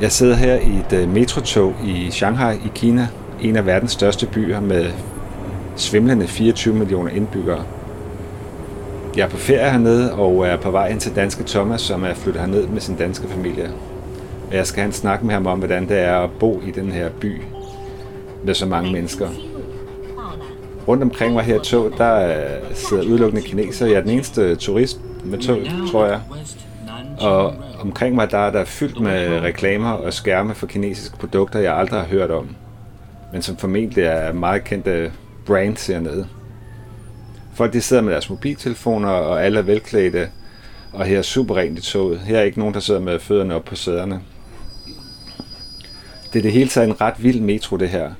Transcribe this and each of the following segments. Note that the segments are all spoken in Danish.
Jeg sidder her i et øh, metrotog i Shanghai i Kina, en af verdens største byer med svimlende 24 millioner indbyggere. Jeg er på ferie hernede og er på vej ind til danske Thomas, som er flyttet herned med sin danske familie. Og jeg skal have en snak med ham om, hvordan det er at bo i den her by med så mange mennesker. Rundt omkring mig her i tog, der øh, sidder udelukkende kinesere. Jeg er den eneste turist med tog, tror jeg. Og omkring mig, der er der fyldt med reklamer og skærme for kinesiske produkter, jeg aldrig har hørt om. Men som formentlig er meget kendte brands hernede. Folk de sidder med deres mobiltelefoner, og alle er velklædte. Og her er super rent i toget. Her er ikke nogen, der sidder med fødderne op på sæderne. Det er det hele taget en ret vild metro, det her.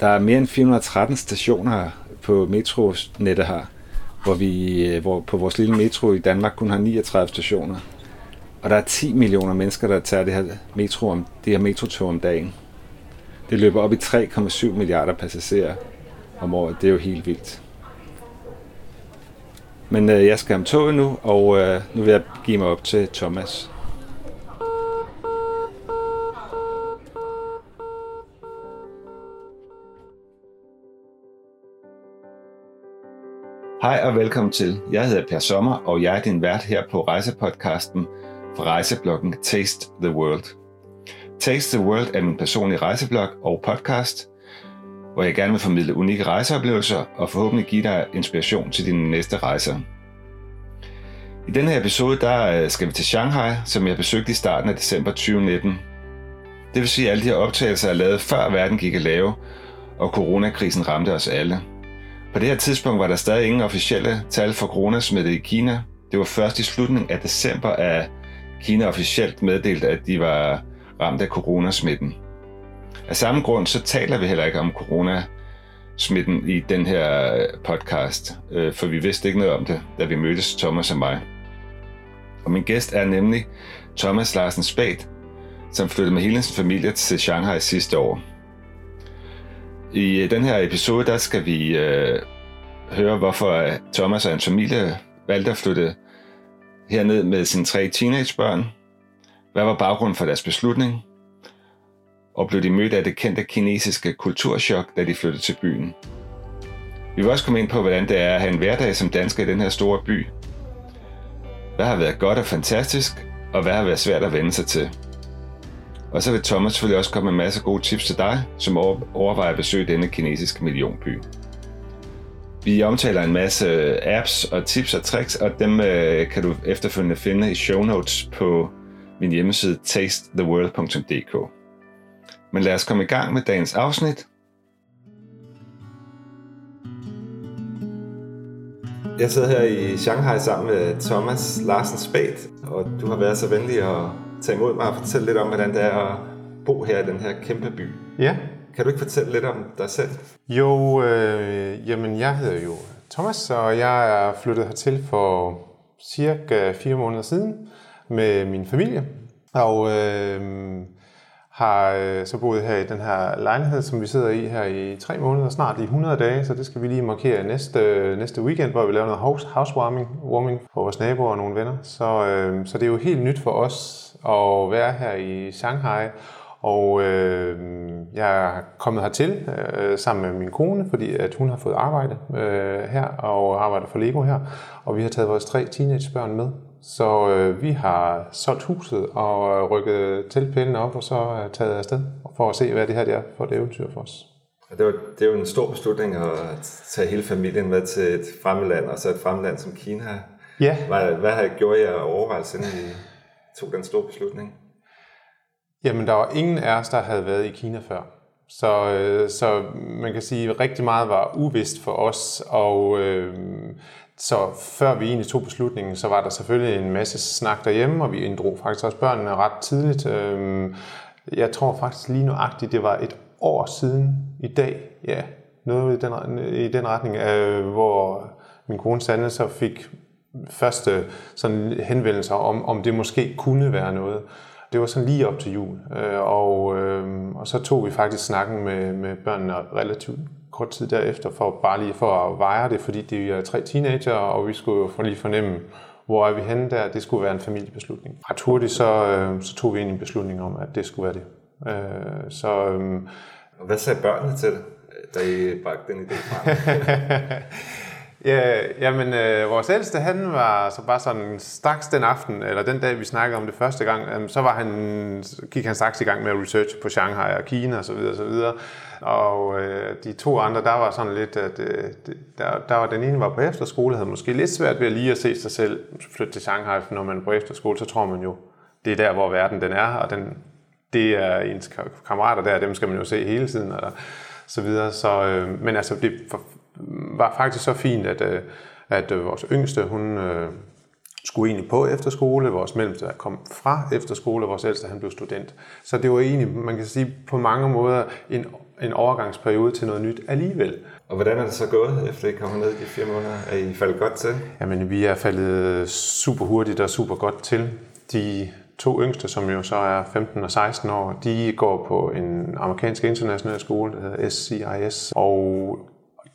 Der er mere end 413 stationer på metronettet her, hvor vi øh, hvor på vores lille metro i Danmark kun har 39 stationer. Og der er 10 millioner mennesker, der tager det her, metro om, det her metrotog om dagen. Det løber op i 3,7 milliarder passagerer om året. Det er jo helt vildt. Men øh, jeg skal om toget nu, og øh, nu vil jeg give mig op til Thomas. Hej og velkommen til. Jeg hedder Per Sommer, og jeg er din vært her på rejsepodcasten fra rejsebloggen Taste the World. Taste the World er min personlige rejseblog og podcast, hvor jeg gerne vil formidle unikke rejseoplevelser og forhåbentlig give dig inspiration til dine næste rejser. I denne her episode der øh, skal vi til Shanghai, som jeg besøgte i starten af december 2019. Det vil sige, at alle de her optagelser er lavet før verden gik at lave, og coronakrisen ramte os alle. På det her tidspunkt var der stadig ingen officielle tal for coronasmitte i Kina. Det var først i slutningen af december, at Kina officielt meddelte, at de var ramt af coronasmitten. Af samme grund så taler vi heller ikke om coronasmitten i den her øh, podcast, øh, for vi vidste ikke noget om det, da vi mødtes, Thomas og mig. Og min gæst er nemlig Thomas Larsen Spad, som flyttede med hele sin familie til Shanghai sidste år. I øh, den her episode, der skal vi øh, høre, hvorfor øh, Thomas og hans familie valgte at flytte herned med sine tre teenagebørn. Hvad var baggrunden for deres beslutning? Og blev de mødt af det kendte kinesiske kulturschok, da de flyttede til byen? Vi vil også komme ind på, hvordan det er at have en hverdag som dansker i den her store by. Hvad har været godt og fantastisk, og hvad har været svært at vende sig til? Og så vil Thomas selvfølgelig også komme med masser af gode tips til dig, som overvejer at besøge denne kinesiske millionby. Vi omtaler en masse øh, apps og tips og tricks, og dem øh, kan du efterfølgende finde i show notes på min hjemmeside tastetheworld.dk. Men lad os komme i gang med dagens afsnit. Jeg sidder her i Shanghai sammen med Thomas Larsen Spæt, og du har været så venlig at tage imod mig og fortælle lidt om, hvordan det er at bo her i den her kæmpe by. Ja, Kan du ikke fortælle lidt om dig selv? jo, øh, jamen jeg hedder jo Thomas, og jeg er flyttet hertil for cirka fire måneder siden med min familie. Og øh, har øh, så boet her i den her lejlighed, som vi sidder i her i tre måneder, snart i 100 dage, så det skal vi lige markere næste, næste weekend, hvor vi laver noget house, housewarming warming for vores naboer og nogle venner. Så, øh, så det er jo helt nyt for os at være her i Shanghai, og øh, jeg er kommet hertil øh, sammen med min kone, fordi at hun har fået arbejde øh, her og arbejder for Lego her. Og vi har taget vores tre teenagebørn med. Så øh, vi har solgt huset og rykket teltpælene op og så taget afsted for at se, hvad det her det er for et eventyr for os. Det, var, det er jo en stor beslutning at tage hele familien med til et fremmedland, og så et fremmedland som Kina. Ja, Hvad, hvad har I gjort jer overvejelse, inden I tog den store beslutning? Jamen, der var ingen af os, der havde været i Kina før. Så, øh, så man kan sige, at rigtig meget var uvist for os. Og øh, så før vi egentlig tog beslutningen, så var der selvfølgelig en masse snak derhjemme, og vi inddrog faktisk også børnene ret tidligt. Øh, jeg tror faktisk lige nuagtigt, det var et år siden i dag, ja, noget i den, i den retning, øh, hvor min kone Sande så fik første sådan henvendelser om, om det måske kunne være noget. Det var sådan lige op til jul, øh, og, øh, og så tog vi faktisk snakken med, med børnene relativt kort tid derefter, for bare lige for at veje det, fordi de er tre teenager, og vi skulle jo lige fornemme, hvor er vi henne der? Det skulle være en familiebeslutning. Ret hurtigt så, øh, så tog vi ind en beslutning om, at det skulle være det. Øh, så, øh, Hvad sagde børnene til det, da I bragte den idé frem? Ja, jamen, øh, vores ældste, han var så bare sådan straks den aften, eller den dag, vi snakkede om det første gang, øh, så var han, gik han straks i gang med at researche på Shanghai og Kina osv. videre. Og øh, de to andre, der var sådan lidt, at øh, der, der var den ene var på efterskole, havde måske lidt svært ved at lige at se sig selv flytte til Shanghai, for når man er på efterskole, så tror man jo, det er der, hvor verden den er, og den, det er ens kammerater der, dem skal man jo se hele tiden, og så videre. Så, øh, men altså, det for, var faktisk så fint, at, øh, at øh, vores yngste, hun øh, skulle egentlig på efterskole, vores mellemste kom fra efterskole, og vores ældste, han blev student. Så det var egentlig, man kan sige, på mange måder en, en overgangsperiode til noget nyt alligevel. Og hvordan er det så gået, efter I kommer ned i de fire måneder? Er I faldet godt til? Jamen, vi er faldet super hurtigt og super godt til. De to yngste, som jo så er 15 og 16 år, de går på en amerikansk international skole, der hedder SCIS, og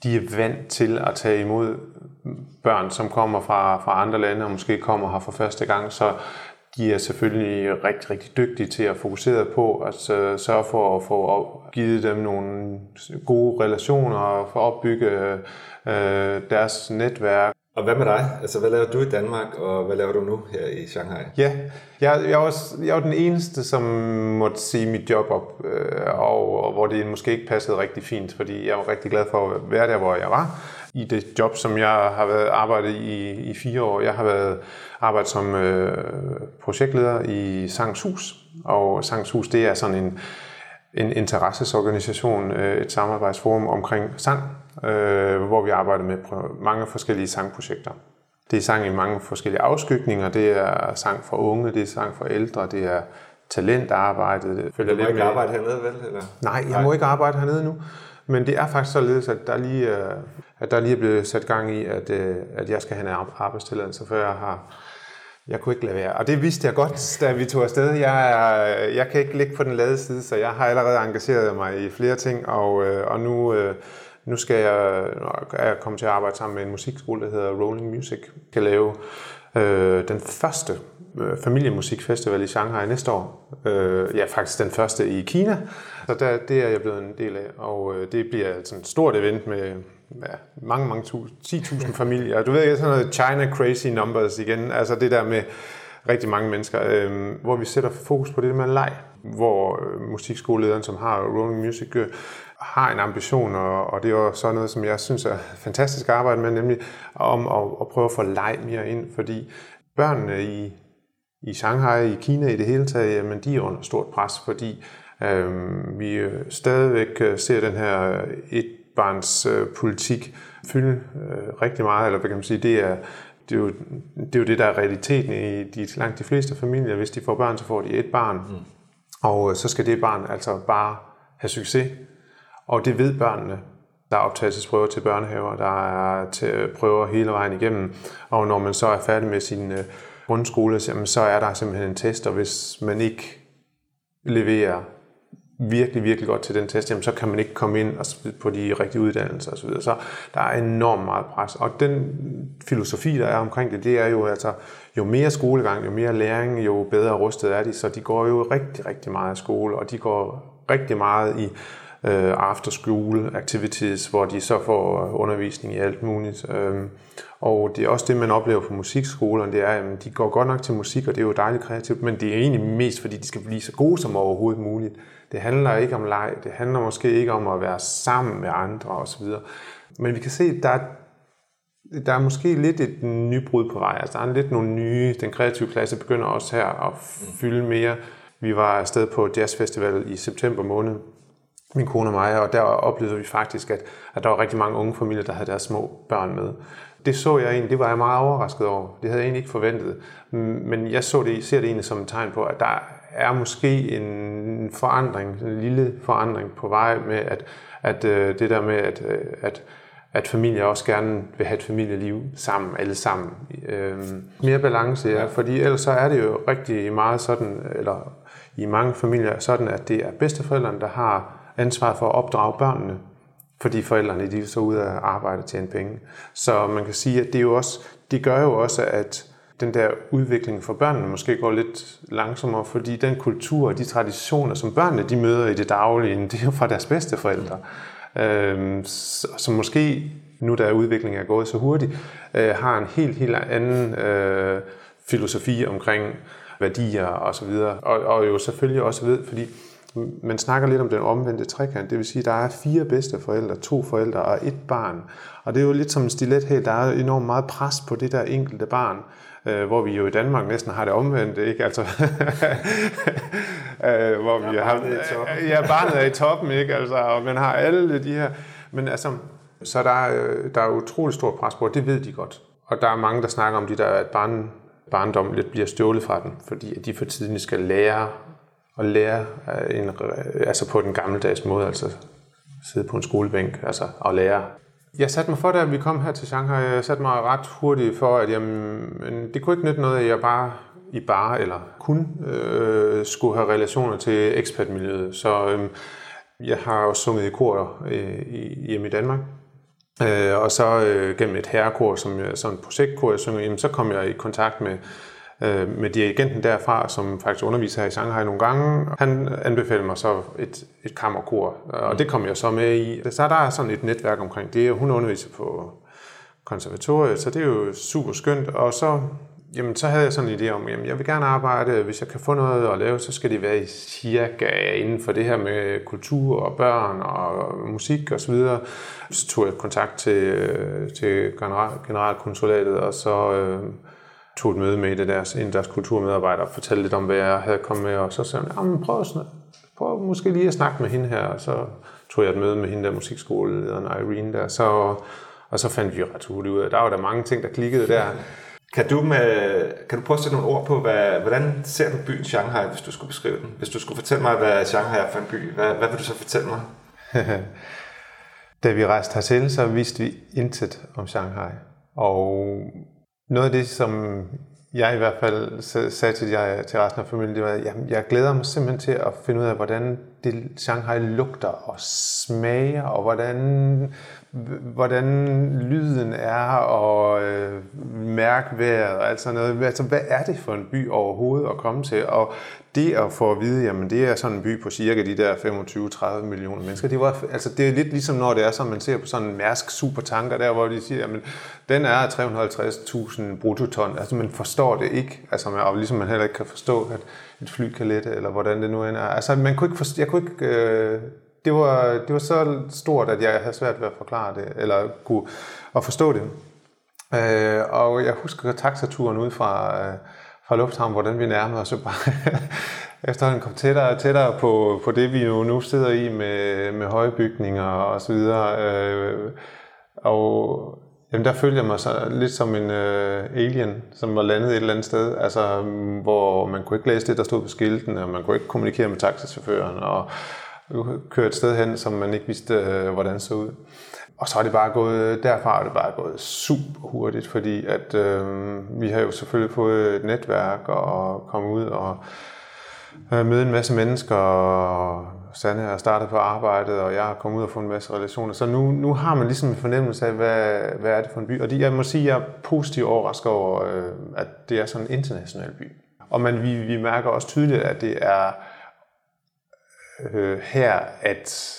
de er vant til at tage imod børn, som kommer fra, fra andre lande og måske kommer her for første gang, så de er selvfølgelig rigtig, rigtig dygtige til at fokusere på at sørge for at få givet dem nogle gode relationer og få opbygge øh, deres netværk. Og hvad med dig? Altså, hvad laver du i Danmark, og hvad laver du nu her i Shanghai? Ja, jeg, jeg, var, jeg var den eneste, som måtte sige mit job op, øh, og, og hvor det måske ikke passede rigtig fint, fordi jeg var rigtig glad for at være der, hvor jeg var. I det job, som jeg har været arbejdet i i fire år. Jeg har været arbejdet som øh, projektleder i Sangshus, og Sangshus, det er sådan en, en interessesorganisation, øh, et samarbejdsforum omkring sang, øh, hvor vi arbejder med mange forskellige sangprojekter. Det er sang i mange forskellige afskygninger. Det er sang for unge, det er sang for ældre, det er talentarbejde. Følger du må ikke med. arbejde hernede, vel? Eller? Nej, jeg Nej. må ikke arbejde hernede nu. Men det er faktisk således, at der lige, at der lige er blevet sat gang i, at, øh, at jeg skal have en arbejdstilladelse, for jeg har jeg kunne ikke lade være. Og det vidste jeg godt, da vi tog afsted. Jeg, er, jeg kan ikke ligge på den lade side, så jeg har allerede engageret mig i flere ting, og, øh, og nu, øh, nu skal jeg, er jeg komme til at arbejde sammen med en musikskole, der hedder Rolling Music. Jeg skal lave øh, den første øh, familiemusikfestival i Shanghai næste år. Øh, ja, faktisk den første i Kina. Så der, det er jeg blevet en del af, og øh, det bliver sådan et stort event med ja, mange, mange tusind, 10.000 familier. Du ved ikke, sådan noget China crazy numbers igen, altså det der med rigtig mange mennesker, øh, hvor vi sætter fokus på det med leg, hvor øh, musikskolelederen, som har Rolling Music, øh, har en ambition, og, og det er jo sådan noget, som jeg synes er fantastisk at arbejde med, nemlig om at, at prøve at få leg mere ind, fordi børnene i, i Shanghai, i Kina i det hele taget, jamen, de er under stort pres, fordi øh, vi stadigvæk øh, ser den her et barns øh, fylde øh, rigtig meget, eller hvad kan man sige, det er, det er, jo, det er jo det, der er realiteten i de, langt de fleste familier. Hvis de får børn, så får de et barn, mm. og øh, så skal det barn altså bare have succes. Og det ved børnene. Der er optagelsesprøver til børnehaver, der er til øh, prøver hele vejen igennem. Og når man så er færdig med sin øh, grundskole, så er der simpelthen en test, og hvis man ikke leverer virkelig, virkelig godt til den test, jamen, så kan man ikke komme ind på de rigtige uddannelser osv. Så der er enormt meget pres. Og den filosofi, der er omkring det, det er jo altså, jo mere skolegang, jo mere læring, jo bedre rustet er de. Så de går jo rigtig, rigtig meget i skole, og de går rigtig meget i øh, after school activities, hvor de så får øh, undervisning i alt muligt. Øh, og det er også det, man oplever på musikskolerne, det er, at de går godt nok til musik, og det er jo dejligt kreativt, men det er egentlig mest, fordi de skal blive så gode som overhovedet muligt. Det handler ikke om leg, det handler måske ikke om at være sammen med andre osv. Men vi kan se, at der er, der er måske lidt et nybrud på vej. Altså, der er lidt nogle nye, den kreative klasse begynder også her at fylde mere. Vi var afsted på jazzfestival i september måned, min kone og mig, og der oplevede vi faktisk, at, at der var rigtig mange unge familier, der havde deres små børn med. Det så jeg egentlig, det var jeg meget overrasket over. Det havde jeg egentlig ikke forventet. Men jeg så det, ser det egentlig som et tegn på, at der er måske en forandring, en lille forandring på vej med, at, at øh, det der med, at, øh, at, at familier også gerne vil have et familieliv sammen, alle sammen. Øhm, mere balance, ja, fordi ellers så er det jo rigtig meget sådan, eller i mange familier sådan, at det er bedsteforældrene, der har ansvar for at opdrage børnene, fordi forældrene de er så ude at arbejde til en penge. Så man kan sige, at det, er jo også, det gør jo også, at den der udvikling for børnene måske går lidt langsommere, fordi den kultur og de traditioner, som børnene de møder i det daglige, det er jo fra deres bedsteforældre. Øh, som måske, nu der udviklingen er gået så hurtigt, øh, har en helt, helt anden øh, filosofi omkring værdier og så videre. Og, og jo selvfølgelig også ved, fordi man snakker lidt om den omvendte trekant, det vil sige, at der er fire bedste forældre, to forældre og et barn. Og det er jo lidt som en stilet her, der er enormt meget pres på det der enkelte barn, øh, hvor vi jo i Danmark næsten har det omvendt, ikke? Altså, øh, hvor vi ja, har... Ja, barnet er i toppen, ikke? Altså, og man har alle de her... Men altså, så der er, der er utrolig stor pres på, og det ved de godt. Og der er mange, der snakker om de der, at barn, barndom lidt bliver stjålet fra dem, fordi at de for tiden skal lære at lære en, altså på den gammeldags måde, altså sidde på en skolebænk altså, og lære. Jeg satte mig for, da vi kom her til Shanghai, jeg satte mig ret hurtigt for, at jamen, det kunne ikke nytte noget, at jeg bare i bare eller kun øh, skulle have relationer til ekspatmiljøet. Så øh, jeg har også sunget i kor øh, hjemme i Danmark. Øh, og så øh, gennem et herrekor, som sådan et projektkor, jeg synger, jamen, så kom jeg i kontakt med øh, med dirigenten derfra, som faktisk underviser her i Shanghai nogle gange. Han anbefalede mig så et, et kammerkor, øh, og det kom jeg så med i. Så der er sådan et netværk omkring det, hun underviser på konservatoriet, så det er jo super skønt. Og så, jamen, så havde jeg sådan en idé om, at jeg vil gerne arbejde, hvis jeg kan få noget at lave, så skal det være i cirka inden for det her med kultur og børn og musik og så videre. Så tog jeg kontakt til, øh, til general, generalkonsulatet, og så øh, tog et møde med det deres, en af deres kulturmedarbejdere og fortalte lidt om, hvad jeg havde kommet med, og så sagde hun, prøv, at, prøv måske lige at snakke med hende her, og så tog jeg et møde med hende der musikskolelederen Irene der, så, og så fandt vi ret hurtigt ud af, der var der mange ting, der klikkede der. Kan du, med, kan du prøve at sætte nogle ord på, hvad, hvordan ser du byen Shanghai, hvis du skulle beskrive den? Hvis du skulle fortælle mig, hvad Shanghai er for en by, hvad, hvad vil du så fortælle mig? da vi rejste hertil, så vidste vi intet om Shanghai. Og noget af det, som jeg i hvert fald sagde til, jeg, til resten af familien, det var, at jeg glæder mig simpelthen til at finde ud af, hvordan det Shanghai lugter og smager, og hvordan, hvordan lyden er, og øh, mærkværet og alt sådan noget. Altså, hvad er det for en by overhovedet at komme til? Og det at få at vide, jamen det er sådan en by på cirka de der 25-30 millioner mennesker, det, var, altså, det er lidt ligesom når det er, som man ser på sådan en Mærsk supertanker der, hvor de siger, jamen den er 350.000 bruttoton, altså man forstår det ikke, altså man, og ligesom man heller ikke kan forstå, at et fly kan lette, eller hvordan det nu end er. Altså man kunne ikke forstå, jeg kunne ikke, øh, det, var, det var så stort, at jeg havde svært ved at forklare det, eller kunne at forstå det. Øh, og jeg husker taxaturen ud fra, øh, fra lufthavnen, hvordan vi nærmede os, bare efterhånden kom tættere og tættere på, på det, vi jo nu sidder i med, med høje bygninger og så videre. Øh, og jamen, der følte jeg mig så lidt som en øh, alien, som var landet et eller andet sted, altså, hvor man kunne ikke læse det, der stod på skilten, og man kunne ikke kommunikere med taxichaufføren, og køre et sted hen, som man ikke vidste, øh, hvordan det så ud. Og så er det bare gået, derfra er det bare gået super hurtigt, fordi at øh, vi har jo selvfølgelig fået et netværk og komme ud og øh, møde en masse mennesker, og Sanne har startet på arbejdet, og jeg har kommet ud og fået en masse relationer. Så nu, nu har man ligesom en fornemmelse af, hvad, hvad er det for en by. Og det, jeg må sige, at jeg er positivt overrasket over, øh, at det er sådan en international by. Og man, vi, vi mærker også tydeligt, at det er øh, her, at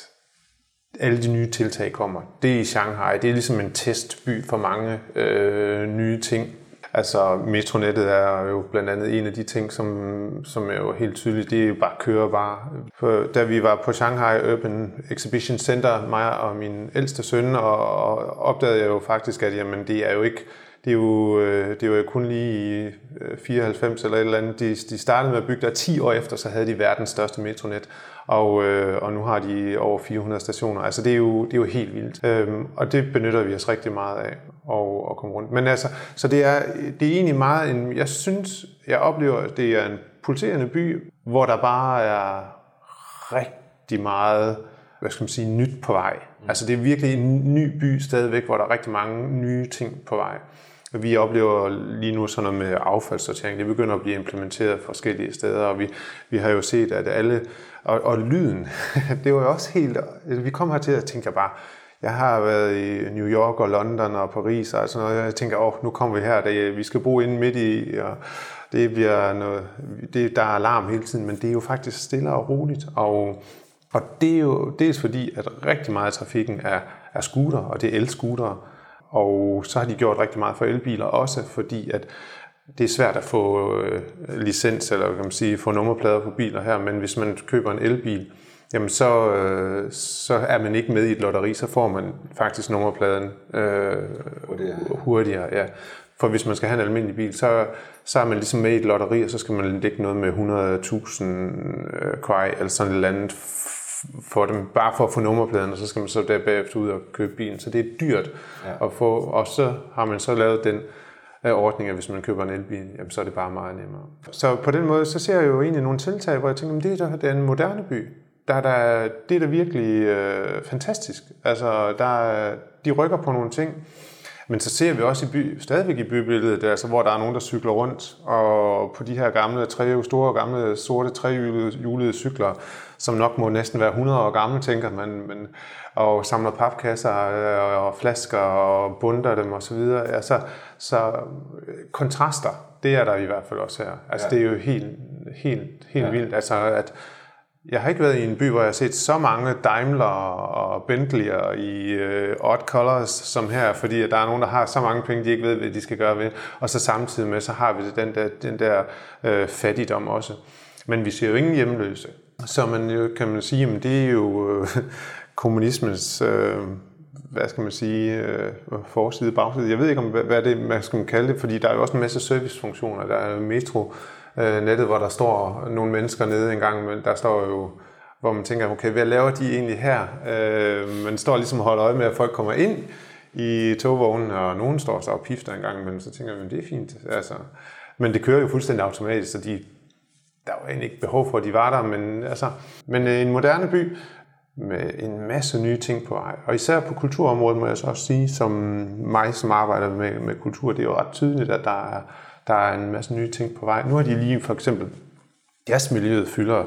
alle de nye tiltag kommer. Det er i Shanghai. Det er ligesom en testby for mange øh, nye ting. Altså metronettet er jo blandt andet en af de ting, som, som er jo helt tydeligt, det er jo bare køre bare. For, da vi var på Shanghai Urban Exhibition Center, mig og min ældste søn, og, og opdagede jeg jo faktisk, at jamen, det er jo ikke det er, jo, øh, det er jo kun lige i øh, 94 eller et eller andet. De, de startede med at bygge der 10 år efter, så havde de verdens største metronet og, øh, og nu har de over 400 stationer. Altså det er jo, det er jo helt vildt, øhm, og det benytter vi os rigtig meget af at, at komme rundt. Men altså, så det er, det er egentlig meget en, jeg synes, jeg oplever, at det er en pulserende by, hvor der bare er rigtig meget, hvad skal man sige, nyt på vej. Mm. Altså det er virkelig en ny by stadigvæk, hvor der er rigtig mange nye ting på vej. Vi oplever lige nu sådan noget med affaldssortering. Det begynder at blive implementeret forskellige steder, og vi, vi har jo set, at alle... Og, og lyden, det var jo også helt... Altså, vi kom her til at tænke bare, jeg har været i New York og London og Paris og sådan noget, og jeg tænker, åh, nu kommer vi her, det, vi skal bo inde midt i, og det bliver noget, det, der er alarm hele tiden, men det er jo faktisk stille og roligt, og, og det er jo dels fordi, at rigtig meget af trafikken er, er scooter, og det er el-scootere, og så har de gjort rigtig meget for elbiler også, fordi at det er svært at få øh, licens, eller kan man sige, få nummerplader på biler her, men hvis man køber en elbil, jamen så, øh, så er man ikke med i et lotteri, så får man faktisk nummerpladen øh, hurtigere. hurtigere ja. For hvis man skal have en almindelig bil, så, så er man ligesom med i et lotteri, og så skal man lægge noget med 100.000 øh, kvej, eller sådan et eller andet for dem, bare for at få nummerpladen, og så skal man så der bagefter ud og købe bilen. Så det er dyrt ja. at få, og så har man så lavet den øh, ordning, at hvis man køber en elbil, jamen, så er det bare meget nemmere. Så på den måde, så ser jeg jo egentlig nogle tiltag, hvor jeg tænker, at det er, er en moderne by. Der er der, det er da virkelig øh, fantastisk. Altså, der, de rykker på nogle ting. Men så ser vi også i by, stadigvæk i bybilledet, altså, hvor der er nogen, der cykler rundt, og på de her gamle, tre, store, gamle, sorte, trehjulede cykler, som nok må næsten være 100 år gamle, tænker man, men, og samler papkasser øh, og flasker og bunder dem osv. Altså, så øh, kontraster, det er der i hvert fald også her. Altså, ja. det er jo helt, helt, helt ja. vildt. Altså, at, jeg har ikke været i en by, hvor jeg har set så mange Daimler og Bentley'er i uh, odd colors som her, fordi at der er nogen, der har så mange penge, de ikke ved, hvad de skal gøre ved. Og så samtidig med, så har vi den der, den der uh, fattigdom også. Men vi ser jo ingen hjemløse. Så man jo, kan man sige, at det er jo øh, kommunismens, uh, hvad skal man sige, øh, forside, bagside. Jeg ved ikke, om hvad det man skal kalde det, fordi der er jo også en masse servicefunktioner. Der er metro, øh, nettet, hvor der står nogle mennesker nede en gang, men der står jo, hvor man tænker, okay, hvad laver de egentlig her? Øh, man står ligesom og holder øje med, at folk kommer ind i togvognen, og nogen står så og pifter en gang, men så tænker man, det er fint. Altså, men det kører jo fuldstændig automatisk, så de, der var egentlig ikke behov for, at de var der, men, altså, men øh, en moderne by med en masse nye ting på vej. Og især på kulturområdet må jeg så også sige, som mig, som arbejder med, med kultur, det er jo ret tydeligt, at der er der er en masse nye ting på vej. Nu har de lige for eksempel jazzmiljøet fylder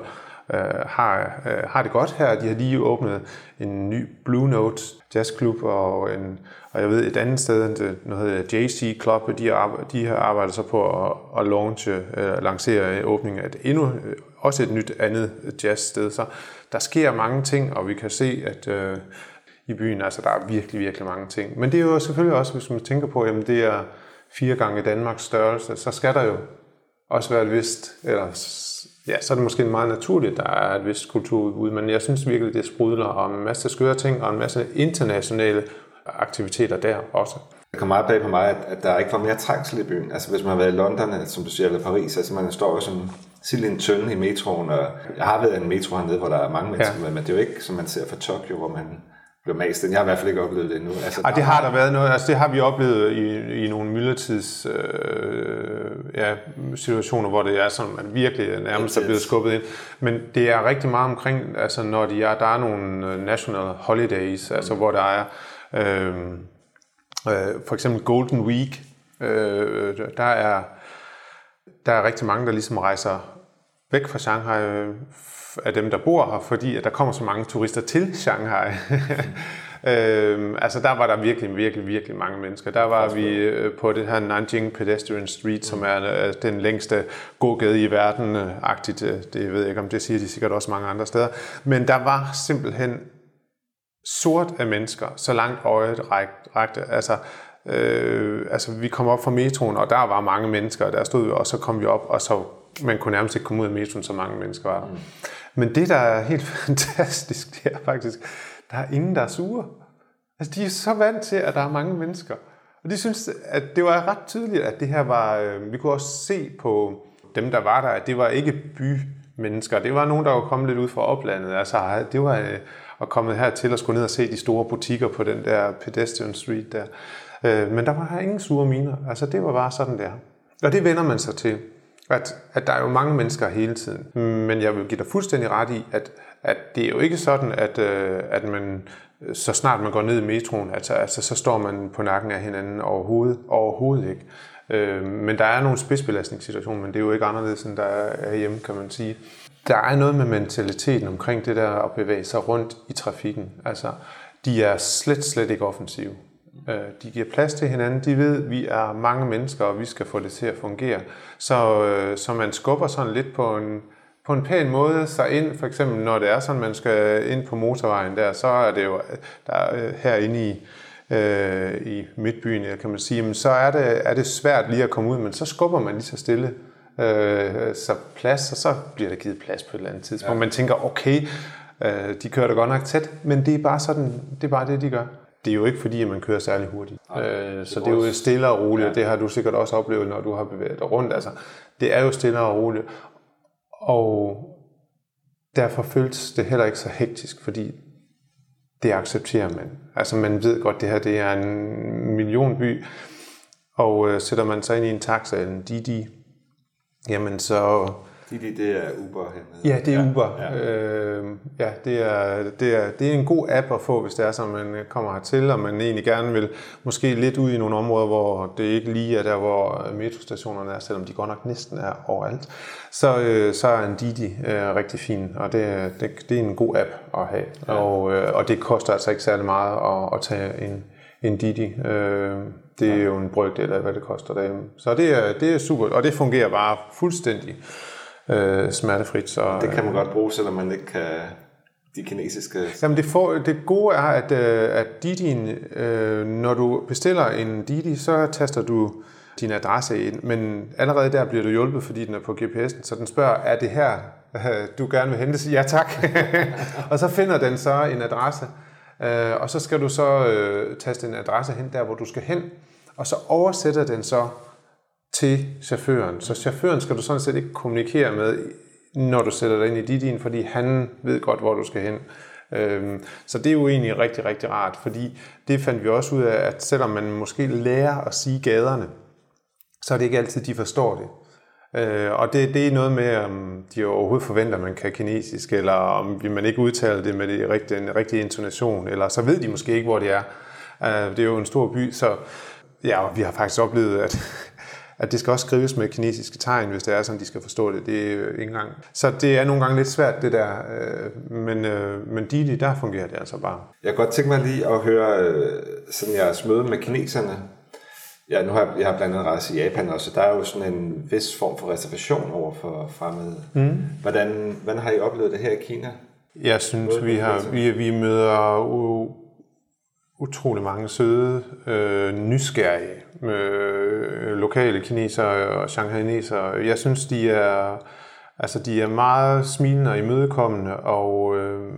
øh, har, øh, har det godt her. De har lige åbnet en ny Blue Note jazzklub, og, en, og jeg ved et andet sted, noget hedder JC Club, de, har, de har arbejdet så på at, at launche, uh, lancere åbningen af et endnu, øh, også et nyt andet jazzsted. Så der sker mange ting, og vi kan se, at uh, i byen, altså der er virkelig, virkelig mange ting. Men det er jo selvfølgelig også, hvis man tænker på, at det er fire gange Danmarks størrelse, så skal der jo også være et vist, eller ja, så er det måske meget naturligt, at der er et vist kulturudbud, men jeg synes virkelig, det sprudler om en masse skøre ting og en masse internationale aktiviteter der også. Det kommer meget bag på mig, at, at der ikke var mere trængsel i byen. Altså hvis man har været i London, som du siger, eller Paris, altså man står jo som sild en tønde i metroen, og jeg har været i en metro hernede, hvor der er mange mennesker, ja. men det er jo ikke, som man ser fra Tokyo, hvor man blev mast. Jeg har i hvert fald ikke oplevet det endnu. Altså, Ej, det har der været noget. Altså, det har vi oplevet i, i nogle myldretids øh, ja, situationer, hvor det er sådan, at virkelig nærmest er blevet skubbet ind. Men det er rigtig meget omkring, altså når de er, der er nogle øh, national holidays, altså mm. hvor der er øh, øh, for eksempel Golden Week, øh, der er der er rigtig mange, der ligesom rejser væk fra Shanghai øh, af dem, der bor her, fordi at der kommer så mange turister til Shanghai. øhm, altså der var der virkelig, virkelig, virkelig mange mennesker. Der var vi øh, på det her Nanjing Pedestrian Street, som er øh, den længste gågade i verden, øh, agtigt. Øh, det ved jeg ikke, om det siger de sikkert også mange andre steder. Men der var simpelthen sort af mennesker, så langt øjet rækte. Altså, øh, altså vi kom op fra metroen, og der var mange mennesker, der stod vi, og så kom vi op, og så man kunne nærmest ikke komme ud af metroen, så mange mennesker var der. Mm. Men det, der er helt fantastisk, det er faktisk, der er ingen, der er sure. Altså, de er så vant til, at der er mange mennesker. Og de synes, at det var ret tydeligt, at det her var... Øh, vi kunne også se på dem, der var der, at det var ikke bymennesker. Det var nogen, der var kommet lidt ud fra oplandet. Altså, det var øh, og kommet hertil og skulle ned og se de store butikker på den der pedestrian street der. Øh, men der var ingen sure miner. Altså, det var bare sådan der. Og det vender man sig til at, at der er jo mange mennesker hele tiden. Men jeg vil give dig fuldstændig ret i, at, at det er jo ikke sådan, at, øh, at man så snart man går ned i metroen, altså, altså så står man på nakken af hinanden overhovedet, overhovedet ikke. Øh, men der er nogle spidsbelastningssituationer, men det er jo ikke anderledes, end der er hjemme, kan man sige. Der er noget med mentaliteten omkring det der at bevæge sig rundt i trafikken. Altså, de er slet, slet ikke offensive. Øh, De giver plads til hinanden. De ved, at vi er mange mennesker, og vi skal få det til at fungere. Så, øh, så man skubber sådan lidt på en, på en pæn måde sig ind. For eksempel, når det er sådan, man skal ind på motorvejen der, så er det jo der øh, herinde i, øh, i midtbyen, kan man sige, men så er det, er det svært lige at komme ud, men så skubber man lige så stille øh, så plads, og så bliver der givet plads på et eller andet tidspunkt. Ja. Man tænker, okay, øh, de kører da godt nok tæt, men det er bare sådan, det er bare det, de gør. Det er jo ikke fordi, at man kører særlig hurtigt. Øh, så det er jo stille og roligt, og det har du sikkert også oplevet, når du har bevæget dig rundt. Altså, det er jo stille og roligt. Og derfor føles det heller ikke så hektisk, fordi det accepterer man. Altså man ved godt, det her det er en millionby, og øh, sætter man sig ind i en taxa eller en Didi, jamen så... Didi, det er Uber hernede. Ja, det er Uber. Ja, ja. Øh, ja det, er, det, er, det er en god app at få, hvis det er så, man kommer hertil, og man egentlig gerne vil måske lidt ud i nogle områder, hvor det ikke lige er der, hvor metrostationerne er, selvom de godt nok næsten er overalt. Så, øh, så er en Didi øh, rigtig fin, og det, det, det er en god app at have. Ja. Og, øh, og det koster altså ikke særlig meget at, at tage en, en Didi. Øh, det er jo en brøkdel af, hvad det koster derhjemme. Så det er, det er super, og det fungerer bare fuldstændig øh, smertefrit. Så, Det kan man godt bruge, selvom man ikke kan de kinesiske... Jamen det, for, det gode er, at, øh, at Didi'en, øh, når du bestiller en Didi, så taster du din adresse ind, men allerede der bliver du hjulpet, fordi den er på GPS'en, så den spørger, er det her, øh, du gerne vil hente? Ja tak. og så finder den så en adresse, øh, og så skal du så øh, taste en adresse hen der, hvor du skal hen, og så oversætter den så til chaufføren. Så chaufføren skal du sådan set ikke kommunikere med, når du sætter dig ind i Didi'en, fordi han ved godt, hvor du skal hen. Øhm, så det er jo egentlig rigtig, rigtig rart, fordi det fandt vi også ud af, at selvom man måske lærer at sige gaderne, så er det ikke altid, de forstår det. Øh, og det, det er noget med, om de overhovedet forventer, at man kan kinesisk, eller om man ikke udtaler det med det rigtige, den rigtige intonation, eller så ved de måske ikke, hvor det er. Øh, det er jo en stor by, så ja, og vi har faktisk oplevet, at, at det skal også skrives med kinesiske tegn, hvis det er sådan, de skal forstå det. Det er ikke engang. Så det er nogle gange lidt svært, det der. øh, Men, øh, men Didi, der fungerer det altså bare. Jeg kunne godt tænke mig lige at høre øh, sådan jeres møde med kineserne. Ja, nu har jeg, jeg har blandt andet rejst i Japan også, så der er jo sådan en vis form for reservation over for fremmede. Mm. Hvordan, hvordan har I oplevet det her i Kina? Jeg synes, vi, har, vi, vi møder utrolig mange søde, øh, nysgerrige øh, lokale kinesere og shanghainere. Jeg synes, de er, altså, de er meget smilende og imødekommende, og øh,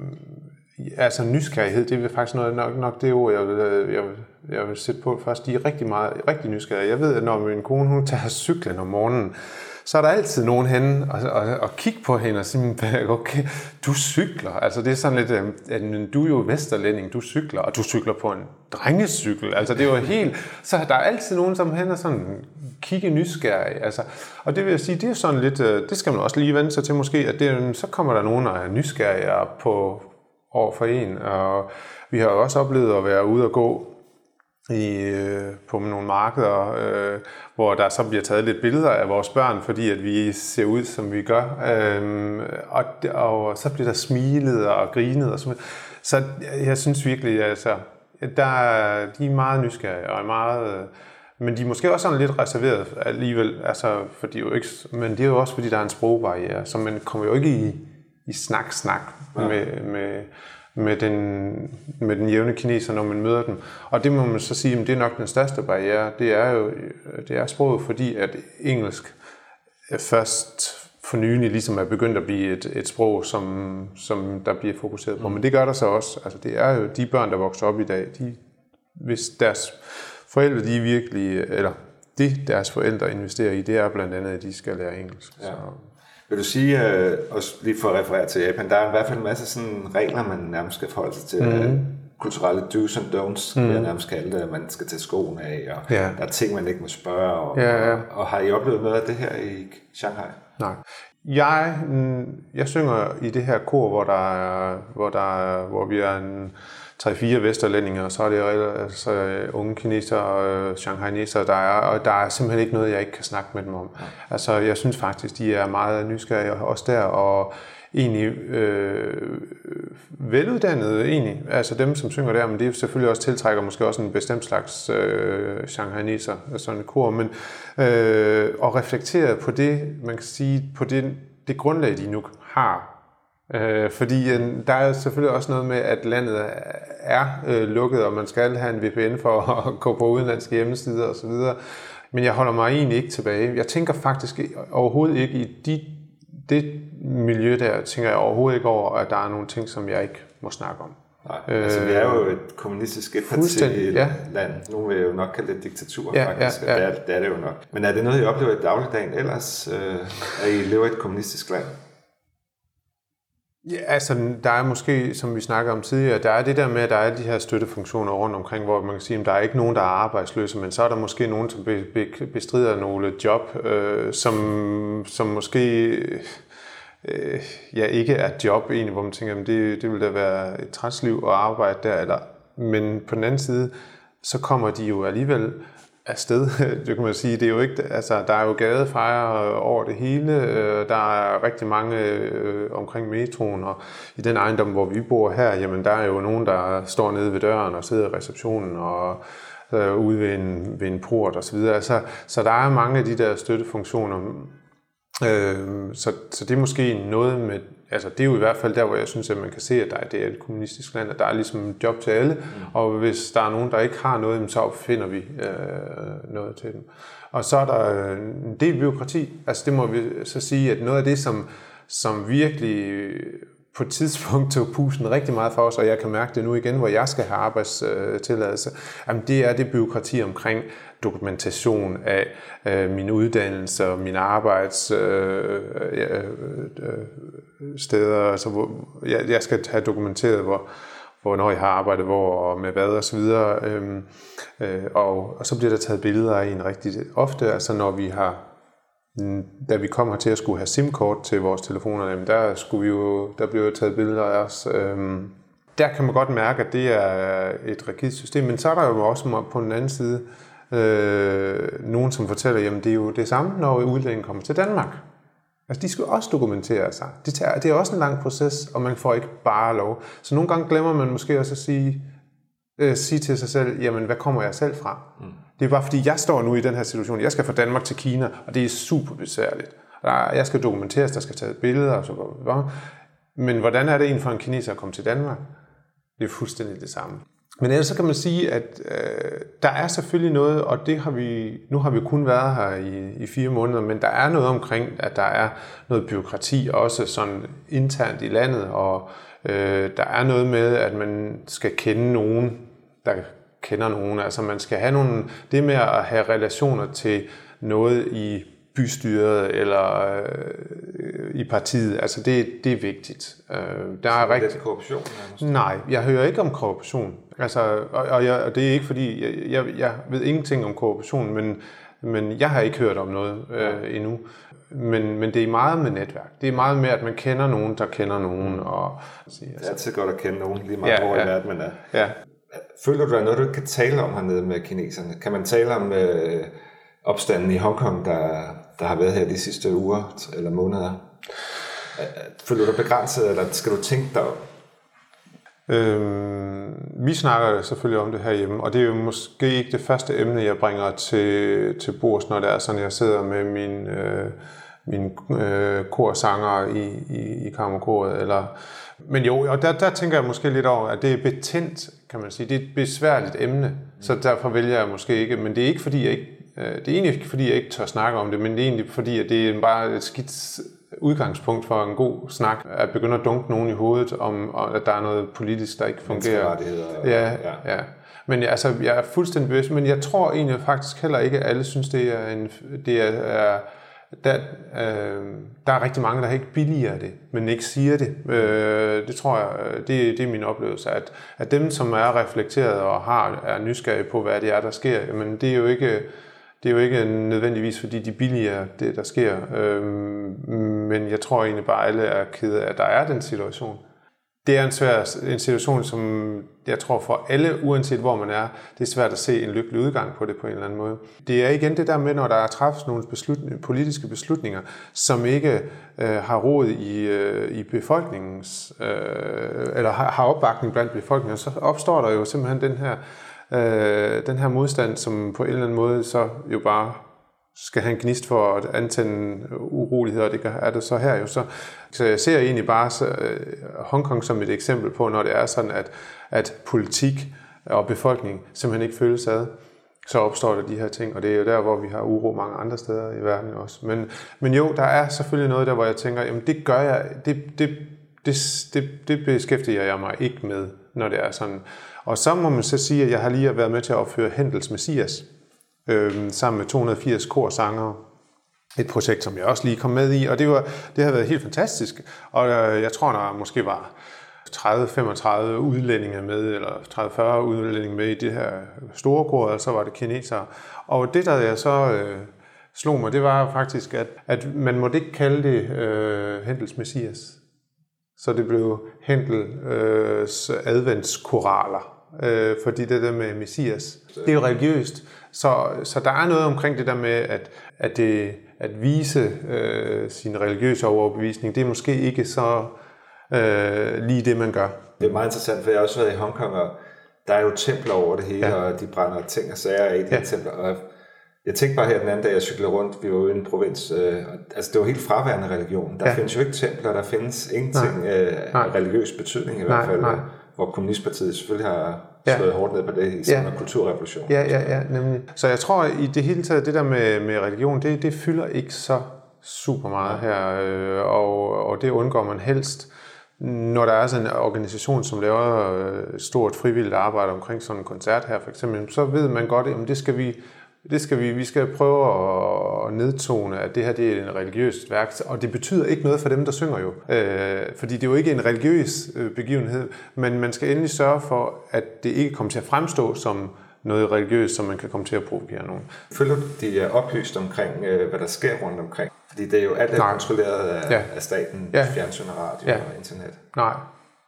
altså nysgerrighed, det er faktisk noget, nok, nok det ord, jeg vil, øh, jeg, vil, jeg vil sætte på først. De er rigtig, meget, rigtig nysgerrige. Jeg ved, at når min kone hun tager cyklen om morgenen, så er der altid nogen henne og, og, og kigge på hende og sige, okay, du cykler. Altså det er sådan lidt, øh, at du er jo vesterlænding, du cykler, og du cykler på en drengecykel. Altså det er jo helt, så der er altid nogen, som hen og sådan kigge nysgerrig. Altså, og det vil jeg sige, det er sådan lidt, øh, det skal man også lige vende sig til måske, at det, så kommer der nogen, der er nysgerrige på, over for en. Og vi har jo også oplevet at være ude og gå i, øh, på nogle markeder, øh, hvor der så bliver taget lidt billeder af vores børn, fordi at vi ser ud, som vi gør. Øhm, og, og så bliver der smilet og grinet og sådan. Så jeg synes virkelig, altså, der, er- de er meget nysgerrige og er meget... øh, Men de er måske også sådan lidt reserveret alligevel, altså, for de er jo ikke, men det er jo også, fordi der er en sprogbarriere, så man kommer jo ikke i, i snak-snak med, med, med den, med den jævne kineser, når man møder dem. Og det må man så sige, at det er nok den største barriere. Det er jo det er sproget, fordi at engelsk først for nylig ligesom er begyndt at blive et, et sprog, som, som der bliver fokuseret på. Men det gør der så også. Altså, det er jo de børn, der vokser op i dag, de, hvis deres forældre, de er virkelig, eller det deres forældre investerer i, det er blandt andet, at de skal lære engelsk. Ja. Så, Vil du sige, øh, også lige for at referere til Japan, der er i hvert fald en masse sådan regler, man nærmest skal forholde sig til. Mm. Kulturelle do's and don'ts, mm. jeg nærmest kalde det, at man skal tage skoene af, og Ja. der er ting, man ikke må spørge om. Ja, ja. Og, og har I oplevet noget af det her i Shanghai? Nej. Jeg, mm, jeg synger i det her kor, hvor, der er, hvor, der er, hvor vi er en 3-4 vesterlændinger, og så er det altså, unge kinesere og shanghainesere, der er, og der er simpelthen ikke noget, jeg ikke kan snakke med dem om. Altså, jeg synes faktisk, de er meget nysgerrige også der, og egentlig øh, veluddannede egentlig. Altså dem, som synger der, men det er selvfølgelig også tiltrækker måske også en bestemt slags øh, shanghaineser, sådan en kor, men øh, og reflektere på det, man kan sige, på det, det grundlag, de nu har. Øh, fordi øh, der er selvfølgelig også noget med, at landet er øh, lukket, og man skal have en VPN for at gå på udenlandske hjemmesider osv., men jeg holder mig egentlig ikke tilbage. Jeg tænker faktisk overhovedet ikke i de det miljø der, tænker jeg overhovedet ikke over, at der er nogle ting, som jeg ikke må snakke om. Nej, altså vi er jo et kommunistisk etparti ja. land. Nu vil jeg jo nok kalde det diktatur, ja, faktisk, ja, ja. Det, er, det er det jo nok. Men er det noget, I oplever i dagligdagen ellers, øh, at I lever i et kommunistisk land? Ja, altså der er måske, som vi snakker om tidligere, der er det der med, at der er de her støttefunktioner rundt omkring, hvor man kan sige, at der er ikke nogen, der er arbejdsløse, men så er der måske nogen, som bestrider nogle job, øh, som, som måske øh, ja, ikke er job egentlig, hvor man tænker, at det, det vil da være et trætsliv at arbejde der, eller, men på den anden side, så kommer de jo alligevel afsted. Det kan man sige. Det er jo ikke, altså, der er jo gadefejre over det hele. Øh, der er rigtig mange øh, omkring metroen, og i den ejendom, hvor vi bor her, jamen, der er jo nogen, der står nede ved døren og sidder i receptionen og øh, ude ved en, ved en port osv. Så, videre. så, så der er mange af de der støttefunktioner. Øh, så, så det er måske noget med altså det er jo i hvert fald der, hvor jeg synes, at man kan se, at der er, det er et kommunistisk land, at der er ligesom job til alle, mm. og hvis der er nogen, der ikke har noget, så opfinder vi øh, noget til dem. Og så er der en del byråkrati, altså det må vi så sige, at noget af det, som, som virkelig på et tidspunkt tog pusen rigtig meget for os, og jeg kan mærke det nu igen, hvor jeg skal have arbejdstilladelse, jamen det er det byråkrati omkring dokumentation af øh, min uddannelse og min arbejdssteder, øh, øh, øh altså hvor jeg, jeg skal have dokumenteret, hvor, hvornår jeg har arbejdet hvor og med hvad og så videre. Øhm, øh, og, og så bliver der taget billeder af en rigtig ofte, altså når vi har Øh, da vi kom her til at skulle have SIM-kort til vores telefoner, jamen der, skulle vi jo, der blev jo taget billeder af os. Øhm, der kan man godt mærke, at det er et rigidt system, men så er der jo også på den anden side øh, nogen, som fortæller, jamen det er jo det samme, når udlændingen kommer til Danmark. Altså, de skal også dokumentere sig. Det, tager, det er også en lang proces, og man får ikke bare lov. Så nogle gange glemmer man måske også at sige, øh, sige til sig selv, jamen, hvad kommer jeg selv fra? Mm. Det er bare fordi, jeg står nu i den her situation. Jeg skal fra Danmark til Kina, og det er super besværligt. Jeg skal dokumenteres, der skal tage billeder og så videre. Men hvordan er det en for en kineser at komme til Danmark? Det er fuldstændig det samme. Men ellers så kan man sige, at øh, der er selvfølgelig noget, og det har vi, nu har vi kun været her i, i fire måneder, men der er noget omkring, at der er noget byråkrati også sådan internt i landet, og øh, der er noget med, at man skal kende nogen, der kender nogen. Altså man skal have nogle, det med at have relationer til noget i bystyret eller øh, i partiet, altså det, det er vigtigt. Øh, der er rigtig korruption? Nej, jeg hører ikke om korruption. Altså, og, og, jeg, og det er ikke fordi, jeg, jeg, jeg ved ingenting om korruption, men, men jeg har ikke hørt om noget øh, endnu. Men, men det er meget med netværk. Det er meget med, at man kender nogen, der kender nogen. Og, altså, det er altid godt at kende nogen, lige meget ja, hvor ja, i verden man er. Ja. Føler du, der er noget, du ikke kan tale om hernede med kineserne? Kan man tale om øh, opstanden i Hongkong, der, der har været her de sidste uger eller måneder? Føler du dig begrænset, eller skal du tænke dig Øhm, vi snakker selvfølgelig om det her hjemme, og det er jo måske ikke det første emne, jeg bringer til, til bords, når det er sådan, jeg sidder med min, øh, min øh, korsanger i, i, i kammerkoret. Eller, men jo, og der, der tænker jeg måske lidt over, at det er betændt, kan man sige. Det er et besværligt emne, så derfor vælger jeg måske ikke. Men det er ikke fordi, jeg ikke øh, det er egentlig ikke fordi, jeg ikke tør snakke om det, men det er egentlig fordi, at det er bare et skidt udgangspunkt for en god snak, at begynde at dunke nogen i hovedet om, at der er noget politisk, der ikke fungerer. Ja, ja. ja. Men altså, jeg er fuldstændig bevidst, men jeg tror egentlig faktisk heller ikke, at alle synes, det er en, det er, er der, øh, der er rigtig mange, der ikke billiger det, men ikke siger det. Øh, det tror jeg, øh, det, det er min oplevelse, at, at dem, som er reflekteret og har, er nysgerrige på, hvad det er, der sker, men det er jo ikke Det er jo ikke nødvendigvis, fordi de billiger det, der sker, øh, men jeg tror egentlig bare, at alle er kede af, at der er den situation det er en svær en situation, som jeg tror for alle, uanset hvor man er, det er svært at se en lykkelig udgang på det på en eller anden måde. Det er igen det der med, når der er træffet nogle beslutning, politiske beslutninger, som ikke øh, har råd i, øh, i befolkningens, øh, eller har, har opbakning blandt befolkningen, så opstår der jo simpelthen den her, øh, den her modstand, som på en eller anden måde så jo bare skal have en gnist for at antænde uroligheder, det er det så her jo så. Så jeg ser egentlig bare så, øh, Hongkong som et eksempel på, når det er sådan, at, at politik og befolkning simpelthen ikke føles ad, så opstår der de her ting, og det er jo der, hvor vi har uro mange andre steder i verden også. Men, men jo, der er selvfølgelig noget der, hvor jeg tænker, jamen det gør jeg, det, det, det, det, det beskæftiger jeg mig ikke med, når det er sådan. Og så må man så sige, at jeg har lige været med til at opføre Hendels Messias, øh, sammen med 280 korsangere. Et projekt, som jeg også lige kom med i, og det, var, det har været helt fantastisk. Og øh, jeg tror, der måske var 30-35 udlændinge med, eller 30-40 udlændinge med i det her store kor, og så var det kinesere. Og det, der jeg så øh, slog mig, det var faktisk, at, at man måtte ikke kalde det øh, Hendels Messias. Så det blev Hendels øh, adventskoraler, øh, fordi det der med Messias, det er jo religiøst. Så, så der er noget omkring det der med, at, at, det, at vise øh, sin religiøse overbevisning, det er måske ikke så øh, lige det, man gør. Det er meget interessant, for jeg har også været i Hongkong, og der er jo templer over det hele, ja. og de brænder ting og sager i de ja. templer. Og jeg tænkte bare her den anden dag, jeg cyklede rundt, vi var ude i en provins, øh, altså det var helt fraværende religion. Der ja. findes jo ikke templer, der findes ingenting nej. Øh, nej. religiøs betydning i nej, hvert fald. Nej. Hvor Kommunistpartiet selvfølgelig har ja. slået hårdt ned på det i sådan ja. en kulturrevolution. Ja, ja, ja, nemlig. Så jeg tror i det hele taget, det der med, med religion, det, det fylder ikke så super meget her, øh, og, og det undgår man helst. Når der er sådan en organisation, som laver øh, stort frivilligt arbejde omkring sådan en koncert her for eksempel, så ved man godt, at det skal vi det skal vi, vi skal prøve at nedtone, at det her det er en religiøst værk, og det betyder ikke noget for dem, der synger jo. Øh, fordi det er jo ikke en religiøs øh, begivenhed, men man skal endelig sørge for, at det ikke kommer til at fremstå som noget religiøst, som man kan komme til at provokere nogen. Føler du, de er oplyst omkring, øh, hvad der sker rundt omkring? Fordi det er jo alt er kontrolleret af, ja. af staten, ja. fjernsyn og radio ja. og internet. Nej,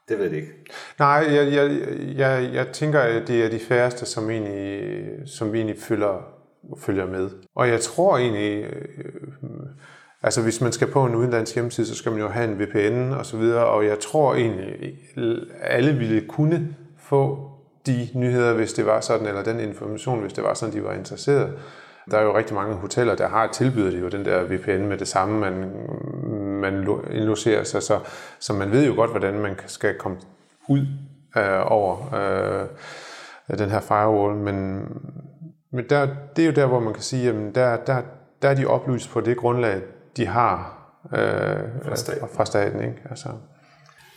det ved jeg ikke. Nej, jeg, jeg, jeg, jeg tænker, at det er de færreste, som, egentlig, som vi egentlig følger følger med. Og jeg tror egentlig, øh, altså hvis man skal på en udenlandsk hjemmeside, så skal man jo have en VPN og så videre, og jeg tror egentlig, alle ville kunne få de nyheder, hvis det var sådan, eller den information, hvis det var sådan, de var interesseret. Der er jo rigtig mange hoteller, der har tilbydet jo den der VPN med det samme, man, man indlogerer sig, så, så man ved jo godt, hvordan man skal komme ud øh, over øh, den her firewall, men, men der, det er jo der, hvor man kan sige, at der, der, der er de oplyst på det grundlag, de har øh, fra, staten. fra staten. Ikke? Altså.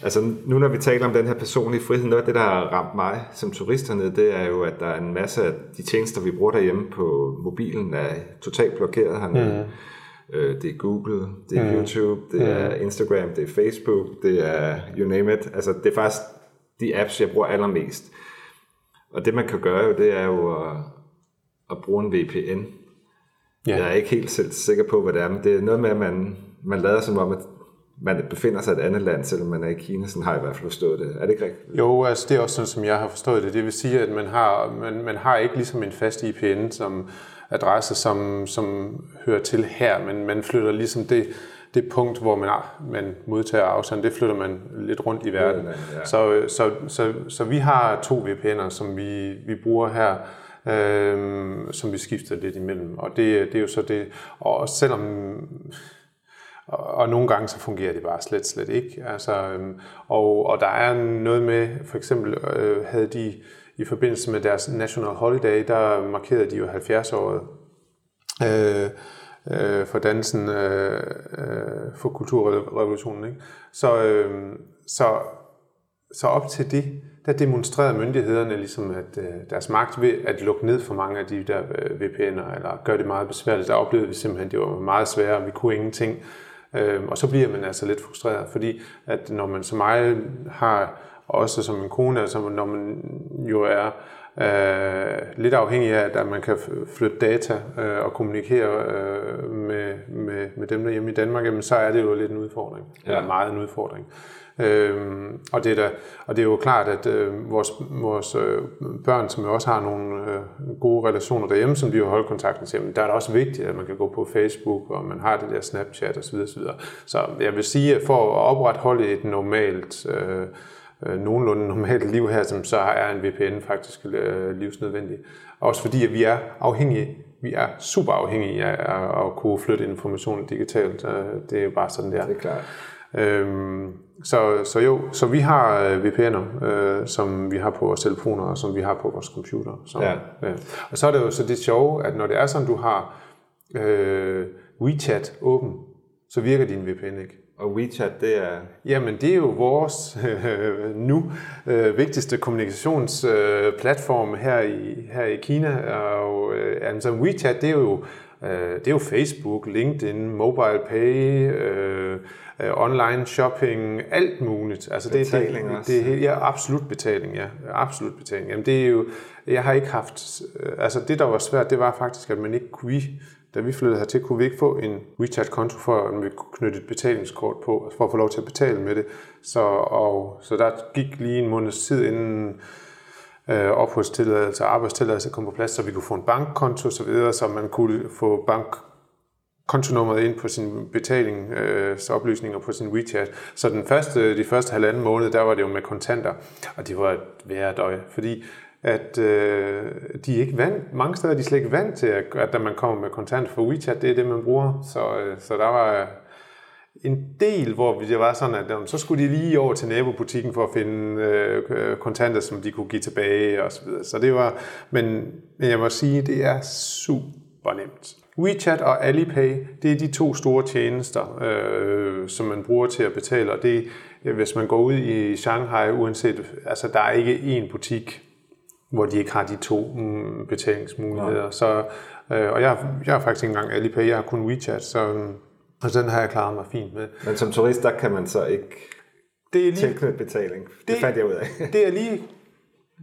altså nu når vi taler om den her personlige frihed, noget af det, der har ramt mig som turist hernede, det er jo, at der er en masse af de tjenester, vi bruger derhjemme på mobilen, er totalt blokeret hernede. Mm. Øh, det er Google, det er mm. YouTube, det mm. er Instagram, det er Facebook, det er you name it. Altså det er faktisk de apps, jeg bruger allermest. Og det man kan gøre jo, det er jo at at bruge en VPN. Ja. Jeg er ikke helt selv sikker på, hvad det er, men det er noget med, at man, man lader som om, at man befinder sig i et andet land, selvom man er i Kina. Sådan har jeg i hvert fald forstået det. Er det ikke rigtigt? Jo, altså det er også sådan, som jeg har forstået det. Det vil sige, at man har, man, man har ikke ligesom en fast IPN som adresse, som, som hører til her, men man flytter ligesom det, det punkt, hvor man, man modtager afstand, det flytter man lidt rundt i verden. Ja. Så, så, så, så vi har to VPN'er, som vi, vi bruger her, øh, som vi skifter lidt imellem. Og det, det er jo så det, og selvom og nogle gange så fungerer det bare slet, slet ikke. Altså, øhm, og, og der er noget med, for eksempel øh, havde de i forbindelse med deres National Holiday, der markerede de jo 70-året øh, øh, for dansen, øh, øh, for kulturrevolutionen. Ikke? Så, øh, så, så op til det, der demonstrerede myndighederne ligesom, at øh, deres magt ved at lukke ned for mange af de der øh, VPN'er, eller gøre det meget besværligt. Der oplevede vi simpelthen, at det var meget sværere, vi kunne ingenting. Øh, og så bliver man altså lidt frustreret, fordi at når man så meget har, også som en kone, altså når man jo er øh, lidt afhængig af, at man kan flytte data øh, og kommunikere øh, med, med, med dem derhjemme i Danmark, jamen, så er det jo lidt en udfordring. Ja. Eller meget en udfordring. Øhm, og, det er da, og det er jo klart, at øh, vores, vores øh, børn, som jo også har nogle øh, gode relationer derhjemme, som de jo holder kontakten til, men der er det også vigtigt, at man kan gå på Facebook, og man har det der Snapchat osv. osv. Så jeg vil sige, at for at opretholde et normalt, øh, øh, nogenlunde normalt liv her, som så er en VPN faktisk øh, livsnødvendig. Også fordi, at vi er afhængige vi er super afhængige af at kunne flytte information digitalt. Det er jo bare sådan, det er. Det er klart. Øhm, så, så jo, så vi har øh, VPN'er, øh, som vi har på vores telefoner, og som vi har på vores computer. Så, ja. øh. Og så er det jo så det sjove, at når det er sådan, du har øh, WeChat åben, så virker din VPN ikke. Og WeChat, det er... Jamen, det er jo vores øh, nu øh, vigtigste kommunikationsplatform øh, her, i, her i Kina. Og øh, altså, WeChat, det er jo øh, det er jo Facebook, LinkedIn, Mobile Pay, øh, øh, online shopping, alt muligt. Altså betaling det, det, det, det, ja, absolut betaling, ja. Absolut betaling. Jamen det er jo, jeg har ikke haft, øh, altså det der var svært, det var faktisk, at man ikke kunne, da vi flyttede hertil, kunne vi ikke få en WeChat-konto, for at vi kunne knytte et betalingskort på, for at få lov til at betale med det. Så, og, så der gik lige en måneds tid inden øh, opholdstilladelse og arbejdstilladelse kom på plads, så vi kunne få en bankkonto osv., så, videre, så man kunne få bank kontonummeret ind på sin betaling, øh, oplysninger på sin WeChat. Så den første, de første halvanden måned, der var det jo med kontanter, og det var et værre fordi at øh, de er ikke vant, mange steder er de slet ikke vant til, at, at man kommer med kontanter for WeChat, det er det, man bruger. Så, øh, så der var en del, hvor det var sådan, at så skulle de lige over til nabobutikken for at finde øh, kontanter, som de kunne give tilbage og så videre. Så det var, men, men jeg må sige, det er super nemt. WeChat og Alipay, det er de to store tjenester, øh, som man bruger til at betale, og det hvis man går ud i Shanghai, uanset, altså der er ikke én butik, hvor de ikke har de to mm, betalingsmuligheder. Ja. Så, øh, og jeg, jeg har faktisk ikke engang Alipay, jeg har kun WeChat, så og den har jeg klaret mig fint med. Men som turist, der kan man så ikke det er lige, tilknytte betaling. Det, det fandt jeg ud af. det er lige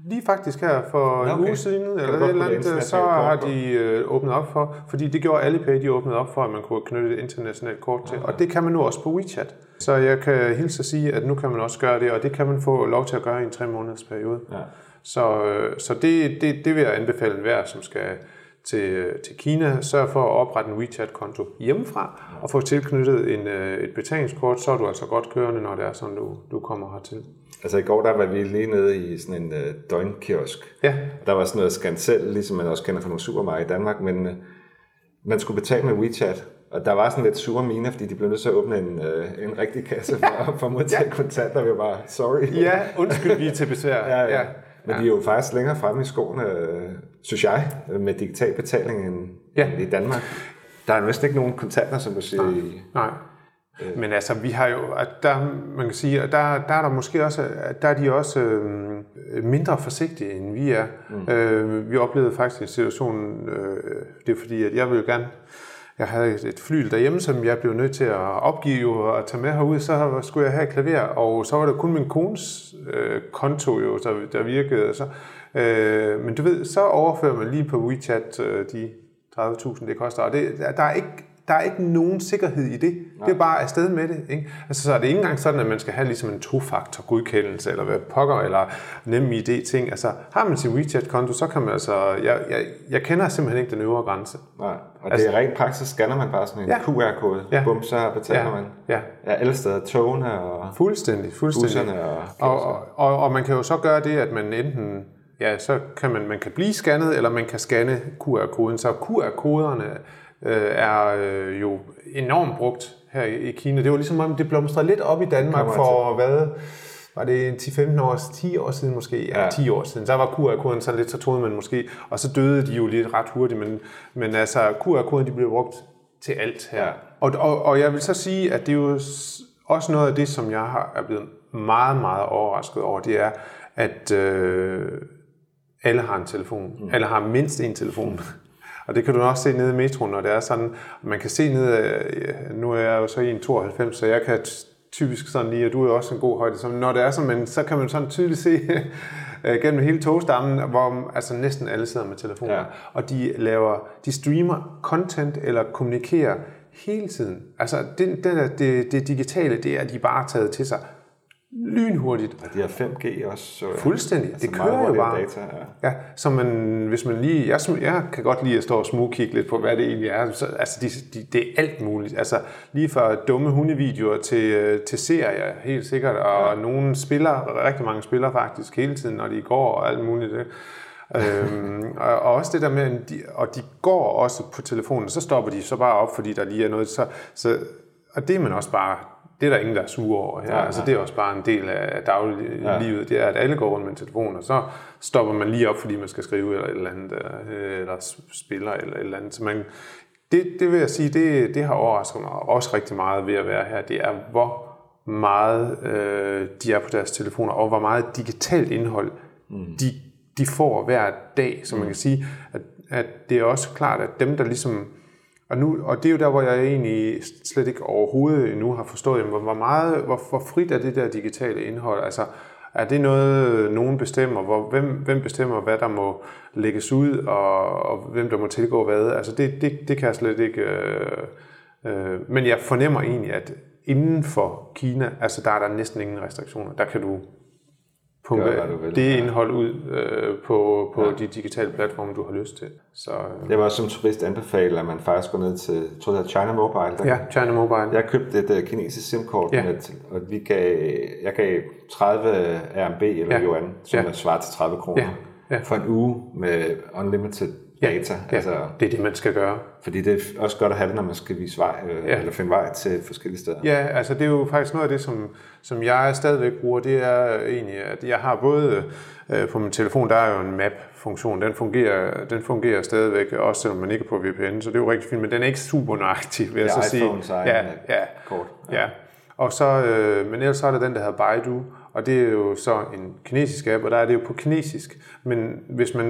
Lige faktisk her for okay. en uge siden, eller et eller andet, så har de øh, åbnet op for, fordi det gjorde Alipay, de åbnede op for, at man kunne knytte et internationalt kort til, okay. og det kan man nu også på WeChat. Så jeg kan hilse at sige, at nu kan man også gøre det, og det kan man få lov til at gøre i en tre måneders periode. Ja. Så, øh, så det, det, det vil jeg anbefale enhver, som skal til, til Kina, sørg for at oprette en WeChat-konto hjemmefra og få tilknyttet en, øh, et betalingskort, så er du altså godt kørende, når det er sådan, du, du kommer hertil. Altså i går, der var vi lige nede i sådan en uh, døgnkiosk. Ja. Der var sådan noget skansel, ligesom man også kender fra nogle supermarkeder i Danmark, men uh, man skulle betale med WeChat. Og der var sådan lidt sure mine, fordi de blev nødt til at åbne en, uh, en rigtig kasse for, for at modtage ja. kontanter. Vi var bare, sorry. Ja, undskyld, vi er til besvær. ja, ja. ja. Men ja. de er jo faktisk længere fremme i skoene, synes jeg, med digital betaling end, ja. i Danmark. Der er næsten ikke nogen kontanter, som du siger. Nej. Nej. Øh. Men altså, vi har jo, at der, man kan sige, at der, der er der måske også, at der er de også øh, mindre forsigtige, end vi er. Mm. Øh, vi oplevede faktisk en situation, øh, det er fordi, at jeg vil gerne, jeg havde et flyl derhjemme, som jeg blev nødt til at opgive og tage med herud, så skulle jeg have et klaver, og så var det kun min kones øh, konto, jo, der, der virkede. Så, øh, men du ved, så overfører man lige på WeChat øh, de 30.000, det koster, og det, der er ikke der er ikke nogen sikkerhed i det. Nej. Det er bare afsted med det. Ikke? Altså, så er det ikke engang sådan, at man skal have ligesom en to-faktor godkendelse, eller hvad pokker, eller nem idé ting. Altså, har man sin WeChat-konto, så kan man altså... Jeg, jeg, jeg kender simpelthen ikke den øvre grænse. Nej, og altså, det er rent praktisk, scanner man bare sådan en ja. QR-kode. Ja. Bum, så betaler ja. man. Ja. ja. alle steder, togene og... Fuldstændig, fuldstændig. Busserne og, og, og, og, og man kan jo så gøre det, at man enten ja, så kan man, man kan blive scannet, eller man kan scanne QR-koden. Så QR-koderne øh, er øh, jo enormt brugt her i, i Kina. Det var ligesom om, det blomstrede lidt op i Danmark for hvad? Var det 10-15 år, 10 år siden måske? Ja, ja. 10 år siden. Der var QR-koden sådan lidt, så troede man måske, og så døde de jo lidt ret hurtigt, men, men altså QR-koden, de blev brugt til alt her. Ja. Og, og, og jeg vil så sige, at det er jo også noget af det, som jeg har, er blevet meget, meget overrasket over, det er, at øh, alle har en telefon. Mm. Alle har mindst en telefon. Og det kan du også se nede i metroen, når det er sådan, man kan se ned, nu er jeg jo så i en 92, så jeg kan typisk sådan lige, og du er også en god højde, så når det er sådan, men så kan man sådan tydeligt se, øh, gennem hele togstammen, hvor altså, næsten alle sidder med telefoner. Ja. Og de laver, de streamer content eller kommunikerer hele tiden. Altså det, det, det, det digitale, det er de bare taget til sig lynhurtigt. Og de har 5G også. Så, ja. Fuldstændig. Det meget kører jo bare. Data, ja. Ja, så man, hvis man lige, jeg, jeg kan godt lide at stå og smugkigge lidt på, hvad det egentlig er. Så, altså, de, de, det er alt muligt. Altså, lige fra dumme hundevideoer til, øh, til serier, helt sikkert. Og ja. nogle spiller, rigtig mange spiller faktisk hele tiden, når de går og alt muligt. Øhm, og, og også det der med, at de, og de går også på telefonen, så stopper de så bare op, fordi der lige er noget. Så, så, og det er man også bare, det er der ingen, der er sure over her. Nej, altså, det er også bare en del af dagliglivet. Det er, at alle går rundt med en telefon, og så stopper man lige op, fordi man skal skrive eller et eller andet, øh, eller spiller eller et eller andet. Så man, det, det vil jeg sige, det, det har overrasket mig også rigtig meget ved at være her. Det er, hvor meget øh, de er på deres telefoner, og hvor meget digitalt indhold mm. de, de får hver dag. Så man kan sige, at, at det er også klart, at dem, der ligesom og, nu, og det er jo der, hvor jeg egentlig slet ikke overhovedet endnu har forstået, jamen, hvor, hvor, meget, hvor, hvor frit er det der digitale indhold? Altså, er det noget, nogen bestemmer? Hvor, hvem, hvem bestemmer, hvad der må lægges ud, og, og hvem der må tilgå hvad? Altså, det, det, det kan jeg slet ikke... Øh, øh, men jeg fornemmer egentlig, at inden for Kina, altså der er der næsten ingen restriktioner. Der kan du pumpe Gør, vil. det indhold ud øh, på, på ja. de digitale platforme, du har lyst til. Så, øh, Jeg vil også som turist anbefale, at man faktisk går ned til, jeg tror hedder China Mobile. Der ja, China Mobile. Jeg købte et uh, kinesisk SIM-kort, Ja. med, og vi gav, jeg gav 30 RMB eller Ja. yuan, som ja. svarer til 30 kroner, Ja. Ja. for en uge med unlimited data. Ja, Altså, det er det, man skal gøre. fordi det er også godt at have det, når man skal vise vej, øh, Ja. eller finde vej til forskellige steder. Ja, altså det er jo faktisk noget af det, som, som jeg stadigvæk bruger, det er egentlig, at jeg har både øh, på min telefon, der er jo en map-funktion, den fungerer, den fungerer stadigvæk, også selvom man ikke er på VPN, så det er jo rigtig fint, men den er ikke super nøjagtig, vil jeg er så sige. ja, ja, kort. Ja. Og så, øh, men ellers så er der den, der hedder Baidu, og det er jo så en kinesisk app, og der er det jo på kinesisk. Men hvis man,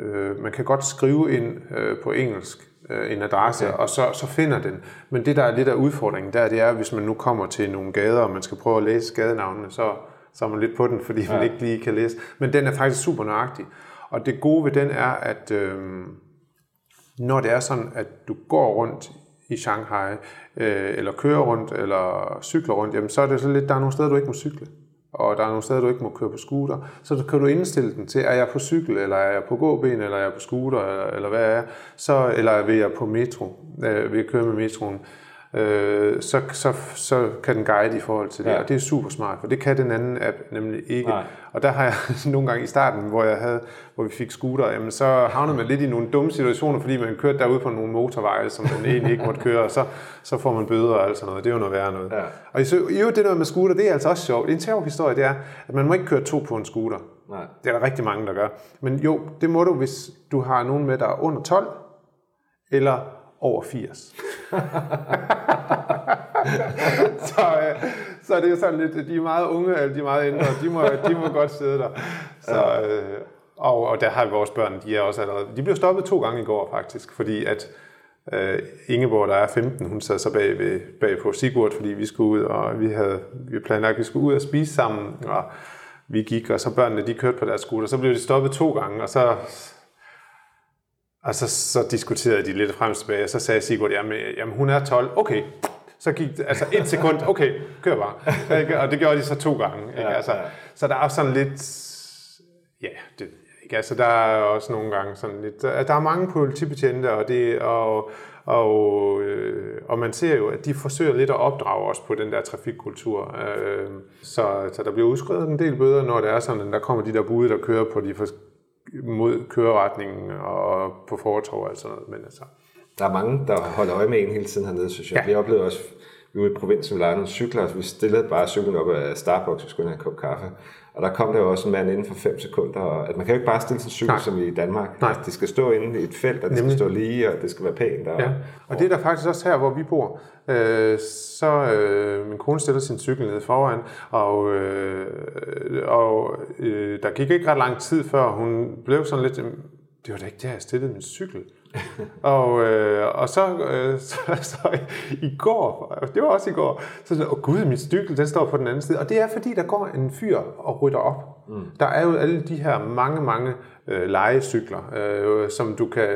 øh, man kan godt skrive ind øh, på engelsk øh, en adresse, okay. og så, så finder den. Men det, der er lidt af udfordringen der, det er, hvis man nu kommer til nogle gader, og man skal prøve at læse gadenavnene, så, så er man lidt på den, fordi man Ja. ikke lige kan læse. Men den er faktisk super nøjagtig. Og det gode ved den er, at øh, når det er sådan, at du går rundt i Shanghai, øh, eller kører rundt, eller cykler rundt, jamen så er det så lidt, der er nogle steder, du ikke må cykle. Og der er nogle steder, du ikke må køre på scooter. Så kan du indstille den til, er jeg på cykel, eller er jeg på gåben, eller er jeg på scooter, eller, eller hvad er jeg? Så, eller vil jeg på metro, øh, vil jeg køre med metroen. Øh, så, så, så kan den guide i forhold til det, Ja. og det er super smart, for det kan den anden app nemlig ikke. Nej. Og der har jeg nogle gange i starten, hvor, jeg havde, hvor vi fik scooter, jamen så havnede man lidt i nogle dumme situationer, fordi man kørte derude på nogle motorveje, som man egentlig ikke måtte køre, og så, så får man bøder og alt sådan noget. Det er jo noget værre noget. Ja. Og i, øvrigt, det der med scooter, det er altså også sjovt. En sjov historie, det er, at man må ikke køre to på en scooter. Nej. Det er der rigtig mange, der gør. Men jo, det må du, hvis du har nogen med, der er under 12, eller over 80. så, øh, så det er sådan lidt, de er meget unge, eller de er meget ældre, de må, de må godt sidde der. Så, øh, og, og der har vi vores børn, de er også allerede, de blev stoppet to gange i går faktisk, fordi at øh, Ingeborg, der er 15, hun sad så bag, ved, bag på Sigurd, fordi vi skulle ud, og vi havde vi planlagt, at vi skulle ud og spise sammen, og vi gik, og så børnene, de kørte på deres scooter, så blev de stoppet to gange, og så og så, så diskuterede de lidt frem og tilbage, og så sagde Sigurd, jamen, jamen hun er 12, okay. Så gik det, altså et sekund, okay, kør bare. Og det gjorde de så to gange. Ikke? Altså, ja. Så der er også sådan lidt, ja, det, ikke? Altså, der er også nogle gange sådan lidt, der, er mange politibetjente, og, det, og, og, øh, og man ser jo, at de forsøger lidt at opdrage os på den der trafikkultur. Øh, så, så der bliver udskrevet en del bøder, når det er sådan, at der kommer de der bude, der kører på de fors- mod køreretningen og på fortov og sådan noget. Men altså, Der er mange, der holder øje med en hele tiden hernede, synes jeg. Ja. Ja. Vi oplevede også, vi var i provinsen, vi lejede nogle cykler, og vi stillede bare cyklen op af Starbucks, vi skulle have en kop kaffe. Og der kom der jo også en mand inden for 5 sekunder, og at man kan jo ikke bare stille sin cykel, Nej. Som i Danmark. Nej. Altså, det skal stå inde i et felt, og det Nemlig. skal stå lige, og det skal være pænt. Og, Ja, og det er der faktisk også her, hvor vi bor. Øh, så øh, min kone stiller sin cykel nede foran, og, øh, og øh, der gik ikke ret lang tid før, hun blev sådan lidt, "Jamen, det var da ikke der, jeg stillede min cykel og, øh, og så, øh, så, så i går, det var også i går, så sagde jeg, åh gud, min cykel, den står på den anden side. Og det er fordi, der går en fyr og rydder op. Mm. Der er jo alle de her mange, mange øh, legecykler, øh, som du kan,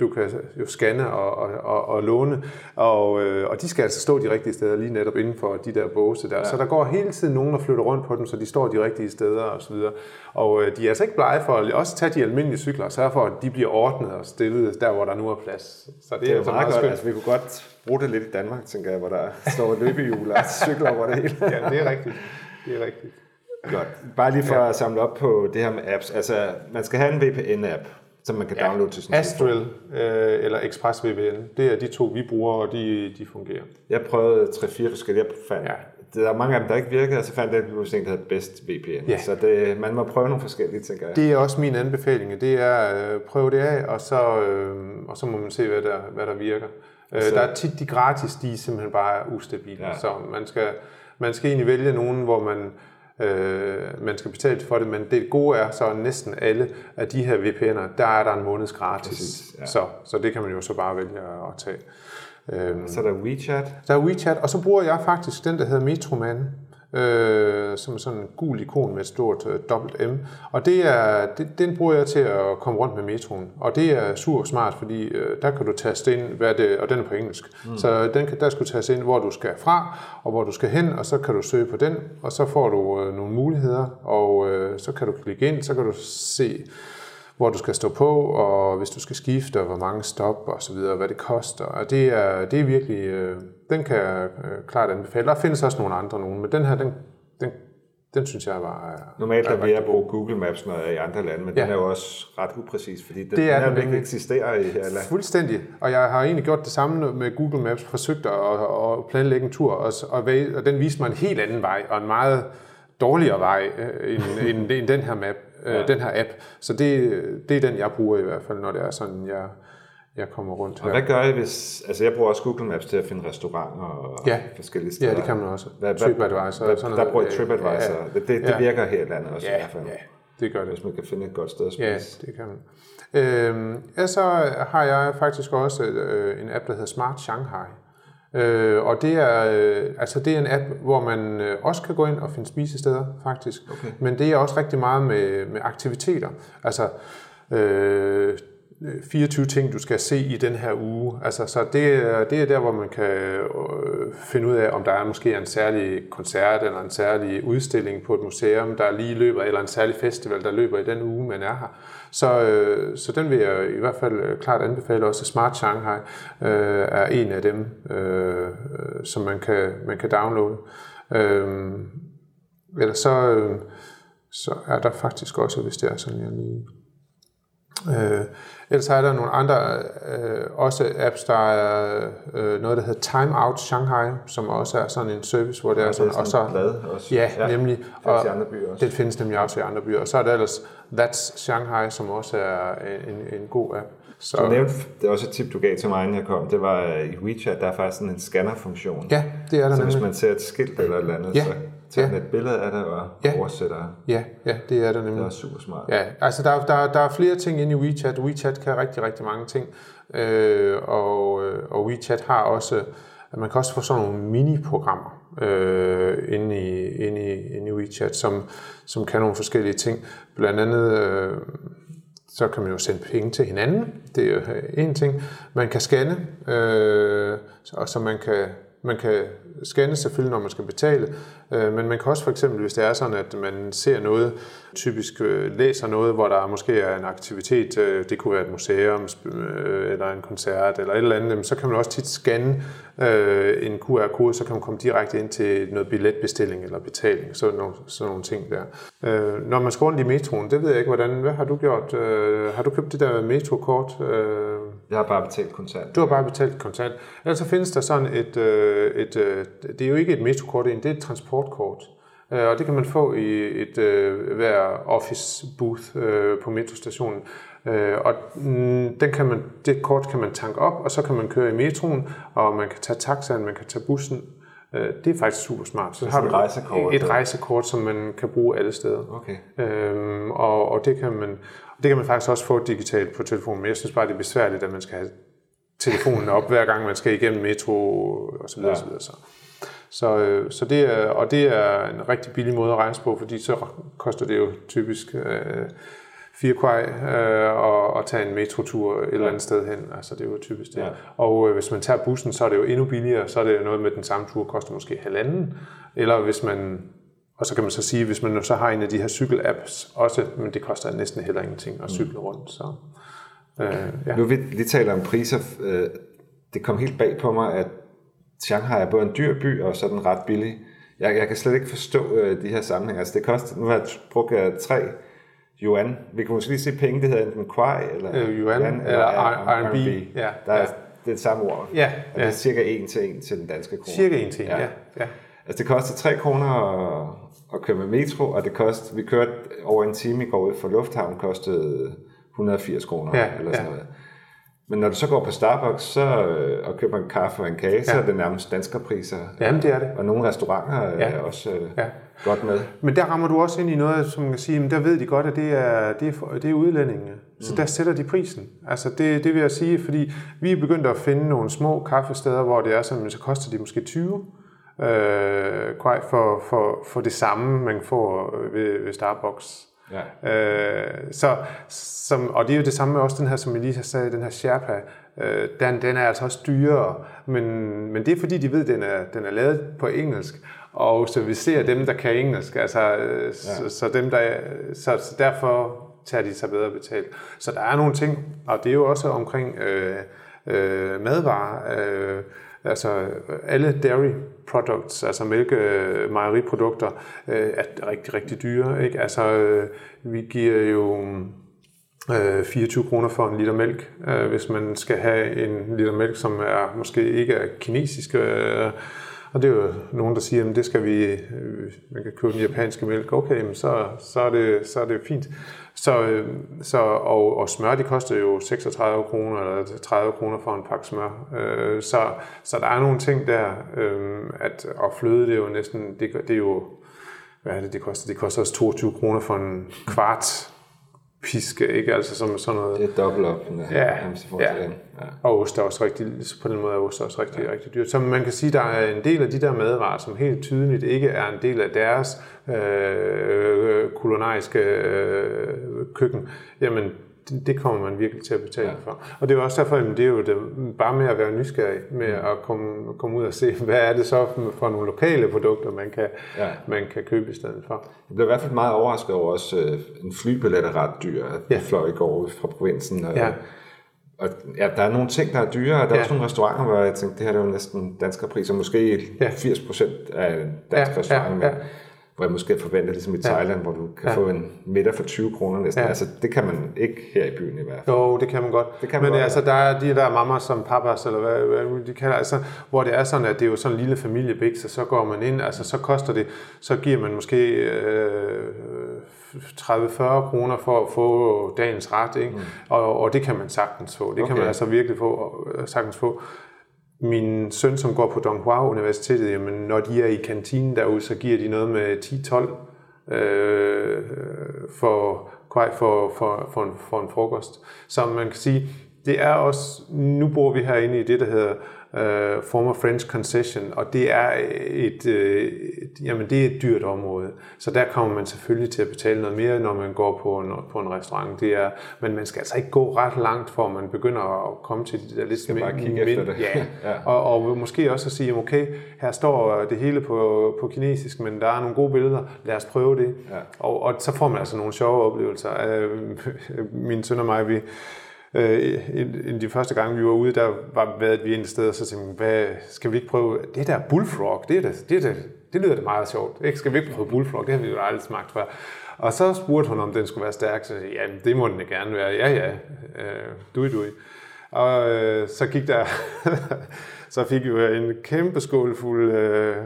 du kan jo scanne og, og, og, og låne, og, øh, og de skal altså stå de rigtige steder lige netop inden for de der båse der. Ja. Så der går hele tiden nogen, der flytter rundt på dem, så de står de rigtige steder og så videre. Og øh, de er altså ikke blege for at også tage de almindelige cykler og sørge for, at de bliver ordnet og stillet der, hvor der nu er plads. Så det, det er, er altså meget, meget godt. Altså, vi kunne godt bruge det lidt i Danmark, tænker jeg, hvor der står løbehjul og cykler over det hele. ja, det er rigtigt. Det er rigtigt. Godt. Bare lige for ja. at samle op på det her med apps. Altså, man skal have en VPN-app, som man kan ja. downloade til sin Astral øh, eller ExpressVPN, det er de to, vi bruger, og de, de fungerer. Jeg prøvede tre-fire forskellige. Jeg fandt, ja. Der er mange af dem, der ikke virkede, og så fandt jeg, at det der havde bedst VPN. Ja. Så det, man må prøve nogle forskellige, tænker jeg. Det er også min anbefaling. Det er øh, prøve det af, og så, øh, og så må man se, hvad der, hvad der virker. Øh, så... Der er tit de gratis, de er simpelthen bare ustabile. Ja. Så man skal, man skal egentlig vælge nogen, hvor man øh, man skal betale for det, men det gode er så næsten alle af de her VPN'er, der er der en måneds gratis. Præcis, ja. så, så det kan man jo så bare vælge at tage. Øhm, så er der WeChat? Der er WeChat, og så bruger jeg faktisk den, der hedder Metroman øh, som sådan en gul ikon med et stort øh, dobbelt M. Og det er, det, den bruger jeg til at komme rundt med metroen. Og det er super smart, fordi øh, der kan du taste ind, hvad det, og den er på engelsk. Mm. Så den kan, der skal du taste ind, hvor du skal fra, og hvor du skal hen, og så kan du søge på den, og så får du øh, nogle muligheder, og øh, så kan du klikke ind, så kan du se hvor du skal stå på, og hvis du skal skifte, og hvor mange stop og så videre, hvad det koster. Og det er, det er virkelig, øh, den kan jeg øh, klart anbefale. Der findes også nogle andre nogen, men den her, den, den, den synes jeg var... Normalt er vi at bruge Google Maps når i andre lande, men ja. den er jo også ret upræcis, fordi den, det er den, den ikke eksisterer i her land. Fuldstændig, og jeg har egentlig gjort det samme med Google Maps, forsøgt at, at planlægge en tur, og, og, og den viste mig en helt anden vej, og en meget dårligere vej øh, end, end, end den her map øh, ja. den her app. Så det, det er den, jeg bruger i hvert fald, når det er sådan, jeg, jeg kommer rundt her. Og hvad gør I, hvis... Altså, jeg bruger også Google Maps til at finde restauranter og ja. forskellige steder. Ja, det kan man også. Hvad, TripAdvisor. Hvad, sådan der bruger jeg TripAdvisor. Ja, det, det, det ja. virker helt andet også ja, i hvert fald. Ja, det gør det. Hvis man kan finde et godt sted at spise. Ja, det kan man. Øhm, ja, så har jeg faktisk også øh, en app, der hedder Smart Shanghai. Øh, og det er, øh, altså det er en app, hvor man øh, også kan gå ind og finde spisesteder, faktisk. Okay. Men det er også rigtig meget med, med aktiviteter. Altså, øh, Øh, 24 ting, du skal se i den her uge. Altså, så det, det er der, hvor man kan øh, finde ud af, om der er måske en særlig koncert eller en særlig udstilling på et museum, der lige løber, eller en særlig festival, der løber i den uge, man er her. Så, øh, så den vil jeg i hvert fald klart anbefale. Også Smart Shanghai øh, er en af dem, øh, som man kan, man kan downloade. Øh, eller så, øh, så er der faktisk også, hvis det er sådan, jeg lige... Øh, ellers er der nogle andre, øh, også apps, der er øh, noget, der hedder Time Out Shanghai, som også er sådan en service, hvor det ja, er sådan, det er sådan og så, blad også. Ja, ja nemlig. Findes i andre byer også. Det findes nemlig også i andre byer. Og så er der ellers That's Shanghai, som også er en, en god app. Så. Du nævnte, det er også et tip, du gav til mig, inden jeg kom, det var øh, i WeChat, der er faktisk sådan en scanner-funktion. Ja, det er der Så nemlig. hvis man ser et skilt eller et eller andet, ja. så tager ja. et billede af det og ja. oversætter. Ja, ja, det er der nemlig. Det er super smart. Ja, altså der, der, der er flere ting inde i WeChat. WeChat kan rigtig, rigtig mange ting. Øh, og, øh, og WeChat har også, man kan også få sådan nogle mini-programmer øh, inde, i, inde, i, inde i WeChat, som, som kan nogle forskellige ting. Blandt andet, øh, så kan man jo sende penge til hinanden. Det er jo en ting. Man kan scanne, øh, og så man kan, man kan scanne selvfølgelig, når man skal betale, øh, men man kan også for eksempel, hvis det er sådan, at man ser noget, typisk øh, læser noget, hvor der måske er en aktivitet, øh, det kunne være et museum, eller en koncert, eller et eller andet, så kan man også tit scanne en QR-kode, så kan man komme direkte ind til noget billetbestilling eller betaling, sådan nogle, sådan nogle ting der. Når man skal rundt i metroen, det ved jeg ikke, hvordan, hvad har du gjort? Har du købt det der metrokort? Jeg har bare betalt kontant. Du har bare betalt kontant. Ellers så findes der sådan et, et, et det er jo ikke et metrokort, det er et transportkort. Øh, og det kan man få i et øh, hver office booth øh, på metrostationen. Øh, og mm, den kan man, det kort kan man tanke op, og så kan man køre i metroen, og man kan tage taxaen, man kan tage bussen. Øh, det er faktisk super smart. Så har du et rejsekort, et rejsekort, som man kan bruge alle steder. Okay. Øh, og, og det kan man det kan man faktisk også få digitalt på telefonen, men jeg synes bare, det er besværligt, at man skal have telefonen op, hver gang man skal igennem metro og så videre. Ja. Så videre så. Så, øh, så det er, og det er en rigtig billig måde at rejse på, fordi så koster det jo typisk øh, fire kvej øh, og, og tage en metrotur et eller andet sted hen. Altså det er jo typisk det. Ja. Og øh, hvis man tager bussen, så er det jo endnu billigere. Så er det jo noget med den samme tur, koster måske halvanden. Eller hvis man, og så kan man så sige, hvis man nu så har en af de her cykel-apps også, men det koster næsten heller ingenting at cykle rundt. Så, øh, ja. Nu vi lige taler om priser. øh, Det kom helt bag på mig, at Shanghai er både en dyr by og så den ret billig. Jeg, jeg kan slet ikke forstå øh, de her sammenhænge. Altså det koster, nu har jeg brugt øh, tre yuan. Vi kan måske lige se penge, det hedder enten kwai eller Øh, yuan eller RMB. Ja, Der er, ja. det er samme ord. Ja, Og det er cirka en til en til den danske krone. Cirka en til, ja. ja. ja. Altså det koster 3 kroner at, at køre med metro, og det kost, vi kørte over en time i går ud fra Lufthavn, kostede 180 kroner Ja, eller ja. sådan noget. Men når du så går på Starbucks så, øh, og køber en kaffe og en kage, så Ja. er det nærmest danskerpriser. Jamen, det er det. Og nogle restauranter er Ja. også øh, Ja. godt med. Men der rammer du også ind i noget, som man kan sige, men der ved de godt, at det er, det er, det er udlændingene. Så Mm. der sætter de prisen. Altså det, det vil jeg sige, fordi vi er begyndt at finde nogle små kaffesteder, hvor det er sådan, så koster de måske 20 øh, kvej for, for, for det samme, man får ved, ved Starbucks. Ja. Øh, så, som, og det er jo det samme med også den her, som jeg lige har sagt, den her Sherpa, øh, den, den er altså også dyrere, men, men det er fordi, de ved, at den er, den er lavet på engelsk, og så vi ser dem, der kan engelsk, altså, øh, ja. så, så, dem, der, så, så derfor tager de sig bedre betalt. Så der er nogle ting, og det er jo også omkring øh, øh, madvarer, øh, Altså alle dairy products, altså mælke, mejeriprodukter, øh, er rigtig, rigtig dyre. Ikke? Altså, øh, vi giver jo øh, 24 kroner for en liter mælk, hvis man skal have en liter mælk, som er måske ikke er kinesisk. Og det er jo nogen, der siger, at det skal vi, man kan købe den japanske mælk. Okay, men så, så, er, det, så er det fint. Så, øh, så, og, og smør, det koster jo 36 kroner eller 30 kroner for en pakke smør. Øh, så, så der er nogle ting der, øh, at, og fløde, det er jo næsten, det, det er jo, hvad er det, det koster? Det koster også 22 kroner for en kvart piske, ikke? Altså som sådan noget. Det er dobbelt op. den Ja, ja. den. Ja. Og ost er også rigtig, på den måde er ost også rigtig, ja. rigtig dyrt. Så man kan sige, der er en del af de der madvarer, som helt tydeligt ikke er en del af deres øh, kulinariske øh, køkken. Jamen, det, det kommer man virkelig til at betale ja. for. Og det er også derfor, at det er jo det, bare med at være nysgerrig, med at komme, komme ud og se, hvad er det så for nogle lokale produkter, man kan, Ja. man kan købe i stedet for. Jeg blev i hvert fald meget overrasket over også, øh, en flybillet er ret dyr. Ja. fløj i går fra provinsen. Og, Ja. og ja, der er nogle ting, der er dyre, og der er Ja. også nogle restauranter, hvor jeg tænkte, det her er jo næsten danske priser. Måske Ja. 80 procent af en dansk Ja, restaurant, ja, ja. Hvor jeg måske forventer, ligesom i Thailand, hvor du kan Ja. få en middag for 20 kroner næsten. Ja. Altså, det kan man ikke her i byen i hvert fald. Jo, det kan man godt. Det kan man Men godt, altså, der er de der mamma som papas, eller hvad, hvad de kalder, altså, hvor det er sådan, at det er jo sådan en lille familiebiks, og så går man ind, altså så koster det, så giver man måske øh, 30-40 kroner for at få dagens ret, ikke? Mm. Og, og det kan man sagtens få. Det okay. kan man altså virkelig få, øh, sagtens få. Min søn, som går på Donghua Universitetet, jamen, når de er i kantinen derude, så giver de noget med 10-12 øh, for, for, for, for, en, for en frokost. Så man kan sige, det er også, nu bor vi herinde i det, der hedder øh, former French Concession, og det er et, øh, et, jamen det er et dyrt område. Så der kommer man selvfølgelig til at betale noget mere, når man går på en, på en restaurant. Det er, men man skal altså ikke gå ret langt, for man begynder at komme til de der lidt Skal bare kigge efter det. Ja, Ja. og, og måske også at sige, okay, her står det hele på, på kinesisk, men der er nogle gode billeder, lad os prøve det. Ja. Og, og så får man altså nogle sjove oplevelser. Øh, Min søn og mig, vi, øh, en, de første gange, vi var ude, der var været vi et sted, og så tænkte vi, hvad, skal vi ikke prøve, det der bullfrog, det, er det, det, er det, det lyder da meget sjovt. Ikke? Skal vi ikke prøve bullfrog? Det har vi jo aldrig smagt før. Og så spurgte hun, om den skulle være stærk, så ja, det må den da gerne være. Ja, ja, øh, dui, dui. Og øh, så gik der, så fik vi jo en kæmpe skål fuld øh,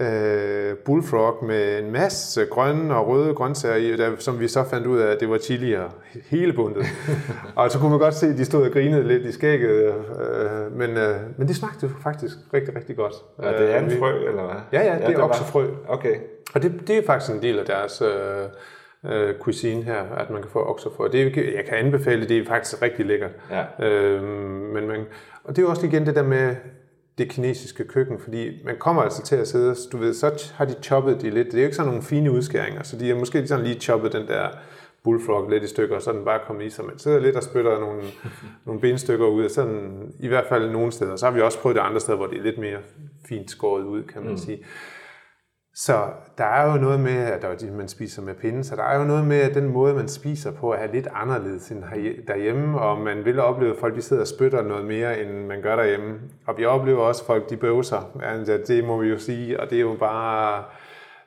øh, bullfrog med en masse grønne og røde grøntsager i, der, som vi så fandt ud af, at det var chili og hele bundet. og så kunne man godt se, at de stod og grinede lidt i skægget, øh, men, øh, men det smagte faktisk rigtig, rigtig godt. Og det er en Øh, vi- frø, eller hvad? Ja, ja, det er var- oksefrø. Okay. Og det, det er faktisk en del af deres øh, øh, cuisine her, at man kan få oksefrø. Det, er- jeg kan anbefale det, er faktisk rigtig lækkert. Ja. Øh, men man, og det er også igen det der med, det kinesiske køkken, fordi man kommer altså til at sidde, du ved, så har de choppet de lidt. Det er jo ikke sådan nogle fine udskæringer, så de har måske sådan lige choppet den der bullfrog lidt i stykker, og så den bare kommet i, så man sidder lidt og spytter nogle, nogle benstykker ud, og sådan, i hvert fald nogle steder. Så har vi også prøvet det andre steder, hvor det er lidt mere fint skåret ud, kan man mm. sige. Så der er jo noget med, at man spiser med pinde, så der er jo noget med, at den måde, man spiser på, er lidt anderledes end derhjemme, og man vil opleve, at folk de sidder og spytter noget mere, end man gør derhjemme. Og vi oplever også, at folk de bøvser. Altså, det må vi jo sige, og det er jo bare...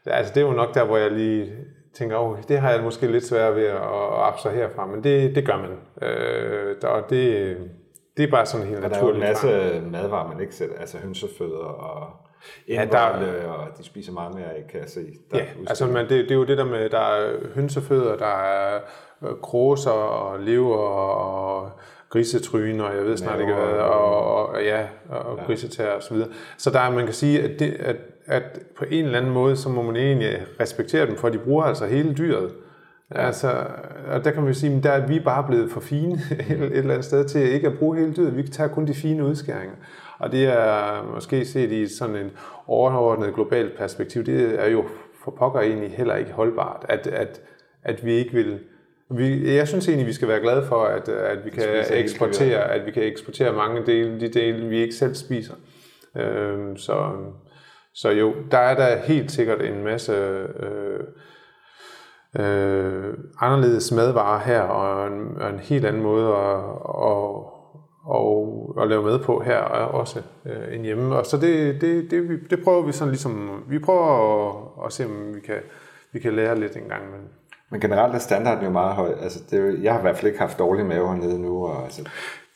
Altså, det er jo nok der, hvor jeg lige tænker, oh, det har jeg måske lidt svært ved at abstrahere fra, men det, det gør man. Øh, og det, det er bare sådan helt naturligt. Der er jo en masse madvarer, man ikke sætter, altså hønsefødder og ja, der, og de spiser meget mere, kan jeg se. Der ja, altså man, det, det er jo det der med, der er hønsefødder, der er øh, kroser og lever og grisetryn, og jeg ved snart ikke hvad, og, og ja, og ja. grisetær og så videre. Så der man kan sige, at, det, at, at på en eller anden måde, så må man egentlig respektere dem, for de bruger altså hele dyret. Altså, og der kan man jo sige, at der er vi bare blevet for fine et, et eller andet sted til ikke at bruge hele dyret. Vi tager kun de fine udskæringer. Og det er måske set i sådan en overordnet globalt perspektiv, det er jo for pokker egentlig heller ikke holdbart, at, at, at vi ikke vil vi, jeg synes egentlig, vi skal være glade for, at, at vi kan eksportere, at vi kan eksportere mange dele, de dele, vi ikke selv spiser. Øhm, så, så jo, der er der helt sikkert en masse øh, øh, anderledes madvarer her, og en, og en helt anden måde at, at, og, at lave med på her også øh, end hjemme. Og så det, det, det, det prøver vi sådan ligesom, vi prøver at, at se, om vi kan, vi kan lære lidt en gang. Men, men generelt er standarden jo meget høj. Altså, det jeg har i hvert fald ikke haft dårlig mave hernede nu. Og, altså,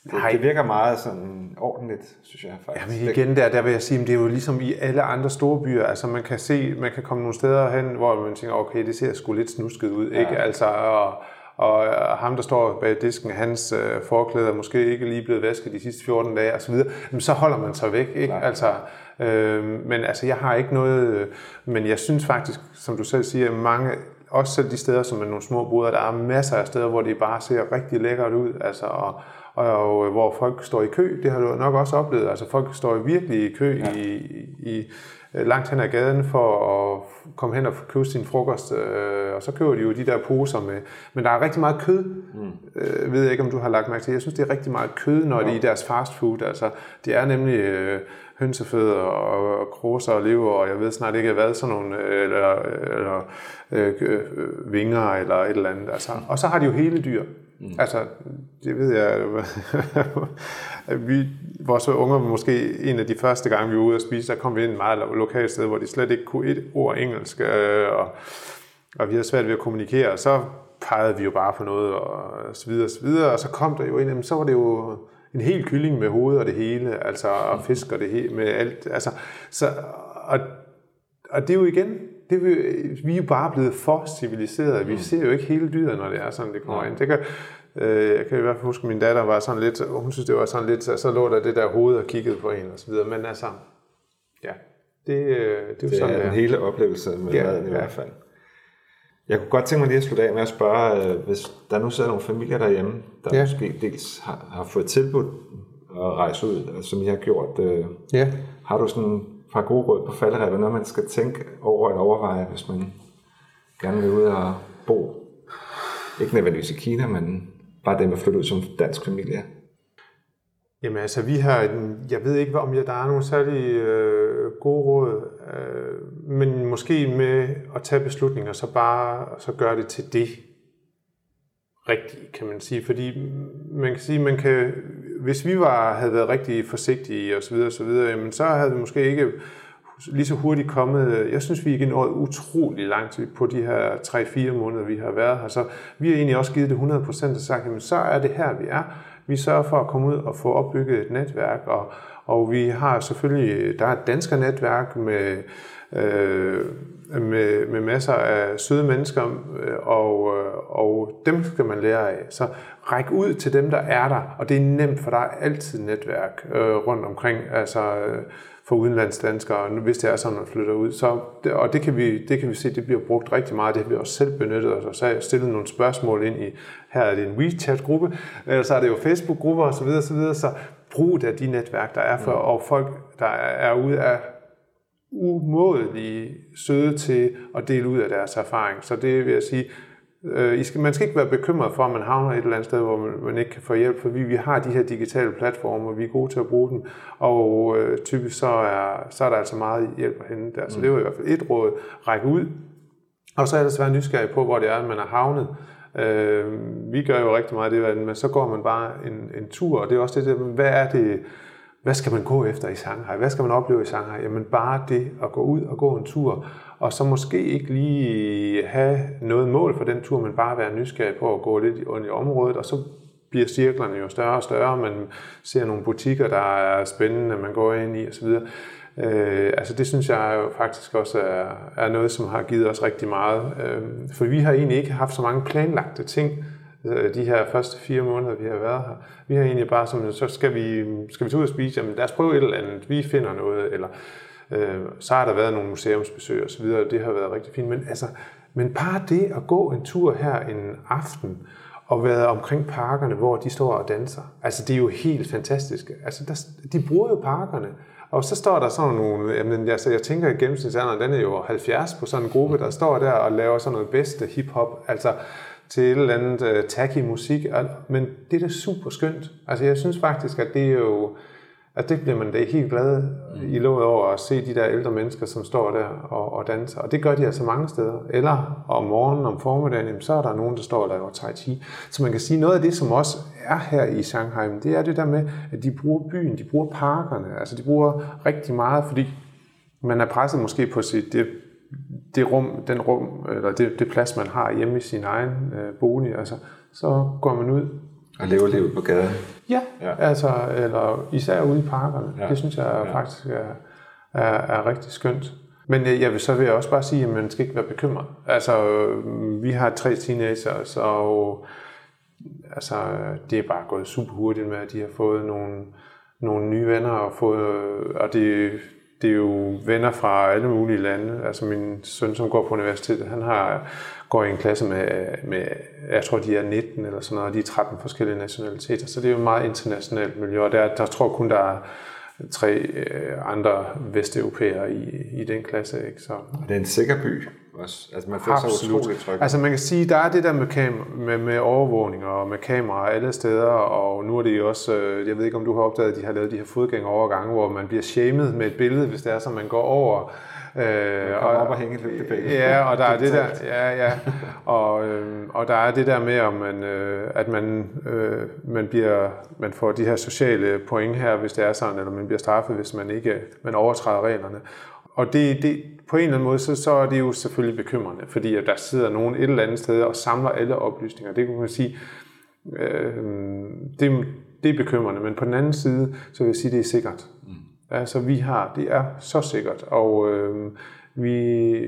det, Nej. det virker meget sådan ordentligt, synes jeg faktisk. Jamen igen der, der vil jeg sige, at det er jo ligesom i alle andre store byer. Altså man kan se, man kan komme nogle steder hen, hvor man tænker, okay, det ser sgu lidt snusket ud. Ja. Ikke? Altså, og, og ham, der står bag disken, hans øh, forklæder er måske ikke lige blevet vasket de sidste 14 dage osv., så, så holder man sig væk. Ikke? Altså, øh, men altså, jeg har ikke noget... Øh, men jeg synes faktisk, som du selv siger, mange også selv de steder, som er nogle små boder, der er masser af steder, hvor det bare ser rigtig lækkert ud, altså, og, og, og hvor folk står i kø, det har du nok også oplevet, altså folk står virkelig i kø ja. i, i, langt hen ad gaden for at komme hen og købe sin frokost, øh, og så køber de jo de der poser med, men der er rigtig meget kød, mm. øh, ved jeg ikke, om du har lagt mærke til, jeg synes, det er rigtig meget kød, når ja. det er i deres fast food, altså, det er nemlig øh, hønsefødder og, og kroser og lever, og jeg ved snart ikke hvad, sådan nogle, øh, eller, eller øh, øh, vinger eller et eller andet, altså, og så har de jo hele dyr, Mm. Altså, det ved jeg, vi, vores unger var måske en af de første gange, vi var ude at spise, der kom vi ind et meget lokalt sted, hvor de slet ikke kunne et ord engelsk, øh, og, og vi havde svært ved at kommunikere, og så pegede vi jo bare på noget, og så videre, og så videre, og så kom der jo ind, så var det jo en hel kylling med hoved og det hele, altså, og fisk og det hele, med alt, altså, så, og, og det er jo igen, det, vi, vi er jo bare blevet for civiliserede. Vi mm. ser jo ikke hele dyret, når det er sådan, det kommer ind. Det kan, øh, jeg kan i hvert fald huske, at min datter var sådan lidt, hun synes, det var sådan lidt, så lå der det der hoved og kiggede på hende og så videre. Men altså, ja, det, øh, det er jo det sådan, er en hele oplevelse med ja, maden i ja. hvert fald. Jeg kunne godt tænke mig lige at slutte af med at spørge, øh, hvis der nu sidder nogle familier derhjemme, der ja. måske dels har, har fået tilbudt at rejse ud, som I har gjort. Øh, ja. Har du sådan par gode råd på falderæbet, når man skal tænke over at overveje, hvis man gerne vil ud og bo. Ikke nødvendigvis i Kina, men bare det med at flytte ud som dansk familie. Jamen altså, vi har, en, jeg ved ikke, om der er nogle særlig øh, gode råd, øh, men måske med at tage beslutninger, så bare så gør det til det rigtige, kan man sige. Fordi man kan sige, man kan, hvis vi var, havde været rigtig forsigtige og så videre, så videre, jamen så havde vi måske ikke lige så hurtigt kommet. Jeg synes, vi er nået utrolig langt på de her 3-4 måneder, vi har været her. Så vi har egentlig også givet det 100% og sagt, jamen så er det her, vi er. Vi sørger for at komme ud og få opbygget et netværk, og, og vi har selvfølgelig, der er et dansk netværk med, øh, med, med masser af søde mennesker, øh, og, øh, og dem skal man lære af. Så ræk ud til dem, der er der, og det er nemt, for der er altid netværk øh, rundt omkring, altså øh, for udenlandsdanskere, hvis det er sådan, man flytter ud. Så, og det kan, vi, det kan vi se, det bliver brugt rigtig meget, det har vi også selv benyttet os, og så har jeg stillet nogle spørgsmål ind i, her er det en WeChat-gruppe, eller så er det jo Facebook-grupper osv., så, videre, så bruge af de netværk, der er for, mm. og folk, der er ude af umådelige søde til at dele ud af deres erfaring. Så det vil jeg sige, øh, I skal, man skal ikke være bekymret for, at man havner et eller andet sted, hvor man, man ikke kan få hjælp, for vi, vi har de her digitale platforme, og vi er gode til at bruge dem, og øh, typisk så er, så er der altså meget hjælp at hente der. Så det var i hvert fald et råd, række ud, og så er der være nysgerrig på, hvor det er, man er havnet. Øh, vi gør jo rigtig meget det, men så går man bare en, en tur, og det er også det der, hvad er det, hvad skal man gå efter i Shanghai? Hvad skal man opleve i Shanghai? Jamen bare det at gå ud og gå en tur, og så måske ikke lige have noget mål for den tur, men bare være nysgerrig på at gå lidt rundt i området, og så bliver cirklerne jo større og større, man ser nogle butikker, der er spændende, man går ind i osv. Øh, altså det synes jeg jo faktisk også er, er noget, som har givet os rigtig meget. Øh, for vi har egentlig ikke haft så mange planlagte ting, øh, Øh, de her første fire måneder, vi har været her. Vi har egentlig bare som, så skal vi, skal vi tage ud og spise, jamen lad os prøve et eller andet, vi finder noget, eller øh, så har der været nogle museumsbesøg og så videre, det har været rigtig fint. Men, altså, men bare det at gå en tur her en aften, og været omkring parkerne, hvor de står og danser. Altså, det er jo helt fantastisk. Altså, der, de bruger jo parkerne. Og så står der sådan nogle, jamen, altså, jeg tænker, at gennemsnitsalderen, den er jo 70 på sådan en gruppe, der står der og laver sådan noget bedste hiphop, altså til et eller andet uh, tacky musik, men det er da super skønt. Altså, jeg synes faktisk, at det er jo, at det bliver man da helt glad i låget over at se de der ældre mennesker, som står der og, og danser. Og det gør de altså mange steder. Eller om morgenen, om formiddagen, så er der nogen, der står og laver tai chi. Så man kan sige, noget af det, som også er her i Shanghai, det er det der med, at de bruger byen, de bruger parkerne. Altså de bruger rigtig meget, fordi man er presset måske på sit, det, det rum, den rum, eller det, det plads, man har hjemme i sin egen øh, bolig. Altså, så går man ud og lever livet på gaden. Ja, ja, altså, eller især ude i parkerne. Ja. Det synes jeg ja. faktisk er, er, er rigtig skønt. Men jeg vil så vil jeg også bare sige, at man skal ikke være bekymret. Altså, vi har tre teenager, så altså, det er bare gået super hurtigt med, at de har fået nogle, nogle nye venner, og, fået, og det, det er jo venner fra alle mulige lande. Altså min søn, som går på universitetet, han har går i en klasse med, med, jeg tror de er 19 eller sådan noget, og de er 13 forskellige nationaliteter, så det er jo et meget internationalt miljø, og der, der tror kun, der er tre øh, andre vesteuropæere i, i den klasse. Ikke? Så. Det er en sikker by også. Altså man føler sig utroligt tryg. Altså man kan sige, der er det der med, kam- med, med overvågning og med kameraer alle steder, og nu er det jo også, øh, jeg ved ikke om du har opdaget, at de har lavet de her fodgængerovergange, hvor man bliver shamed med et billede, hvis det er, så man går over Øh, og, op og hænge lidt Ja, og der er det der, ja, ja. Og, øh, og der er det der med, om man, øh, at man, øh, man, bliver, man får de her sociale point her, hvis det er sådan, eller man bliver straffet, hvis man ikke man overtræder reglerne. Og det, det, på en eller anden måde, så, så er det jo selvfølgelig bekymrende, fordi at der sidder nogen et eller andet sted og samler alle oplysninger. Det kan man sige, øh, det, det er bekymrende, men på den anden side, så vil jeg sige, at det er sikkert. Mm. Altså vi har, det er så sikkert, og øh, vi,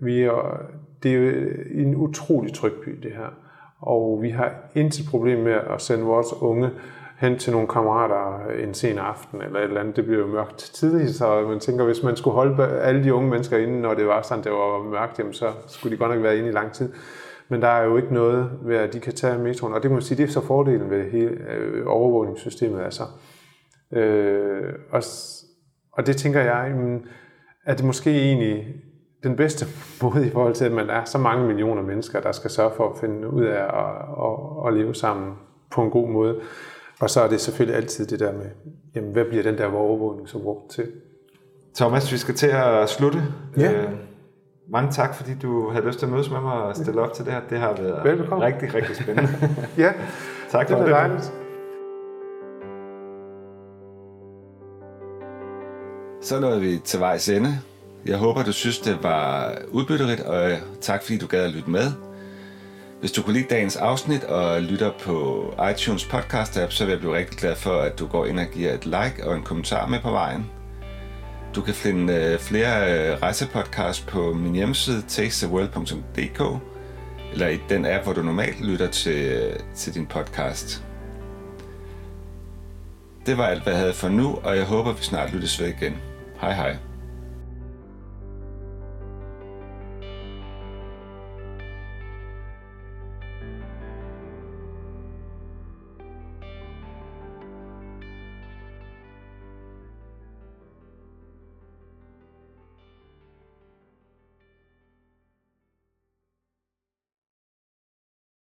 vi er, det er en utrolig tryg by det her. Og vi har intet problem med at sende vores unge hen til nogle kammerater en sen aften eller et eller andet. Det bliver jo mørkt tidligt, så man tænker, hvis man skulle holde alle de unge mennesker inde, når det var sådan, det var mørkt, jamen, så skulle de godt nok være inde i lang tid. Men der er jo ikke noget ved, at de kan tage metroen. Og det kan man sige, det er så fordelen ved hele øh, overvågningssystemet. Altså, Øh, og, og det tænker jeg, at det måske egentlig den bedste måde i forhold til, at man er så mange millioner mennesker, der skal sørge for at finde ud af at, at, at leve sammen på en god måde. Og så er det selvfølgelig altid det der med, jamen, hvad bliver den der overvågning så brugt til? Thomas, vi skal til at slutte. Ja. Øh, mange tak, fordi du havde lyst til at mødes med mig og stille op til det her. Det har været Velbekomme. rigtig, rigtig spændende. ja, tak for det. Det dejligt. Så nåede vi til vejs ende. Jeg håber, du synes, det var udbytterigt, og tak fordi du gad at lytte med. Hvis du kunne lide dagens afsnit og lytter på iTunes podcast app, så vil jeg blive rigtig glad for, at du går ind og giver et like og en kommentar med på vejen. Du kan finde øh, flere øh, rejsepodcasts på min hjemmeside tastetheworld.dk eller i den app, hvor du normalt lytter til, øh, til din podcast. Det var alt, hvad jeg havde for nu, og jeg håber, vi snart lyttes ved igen. Hej hej.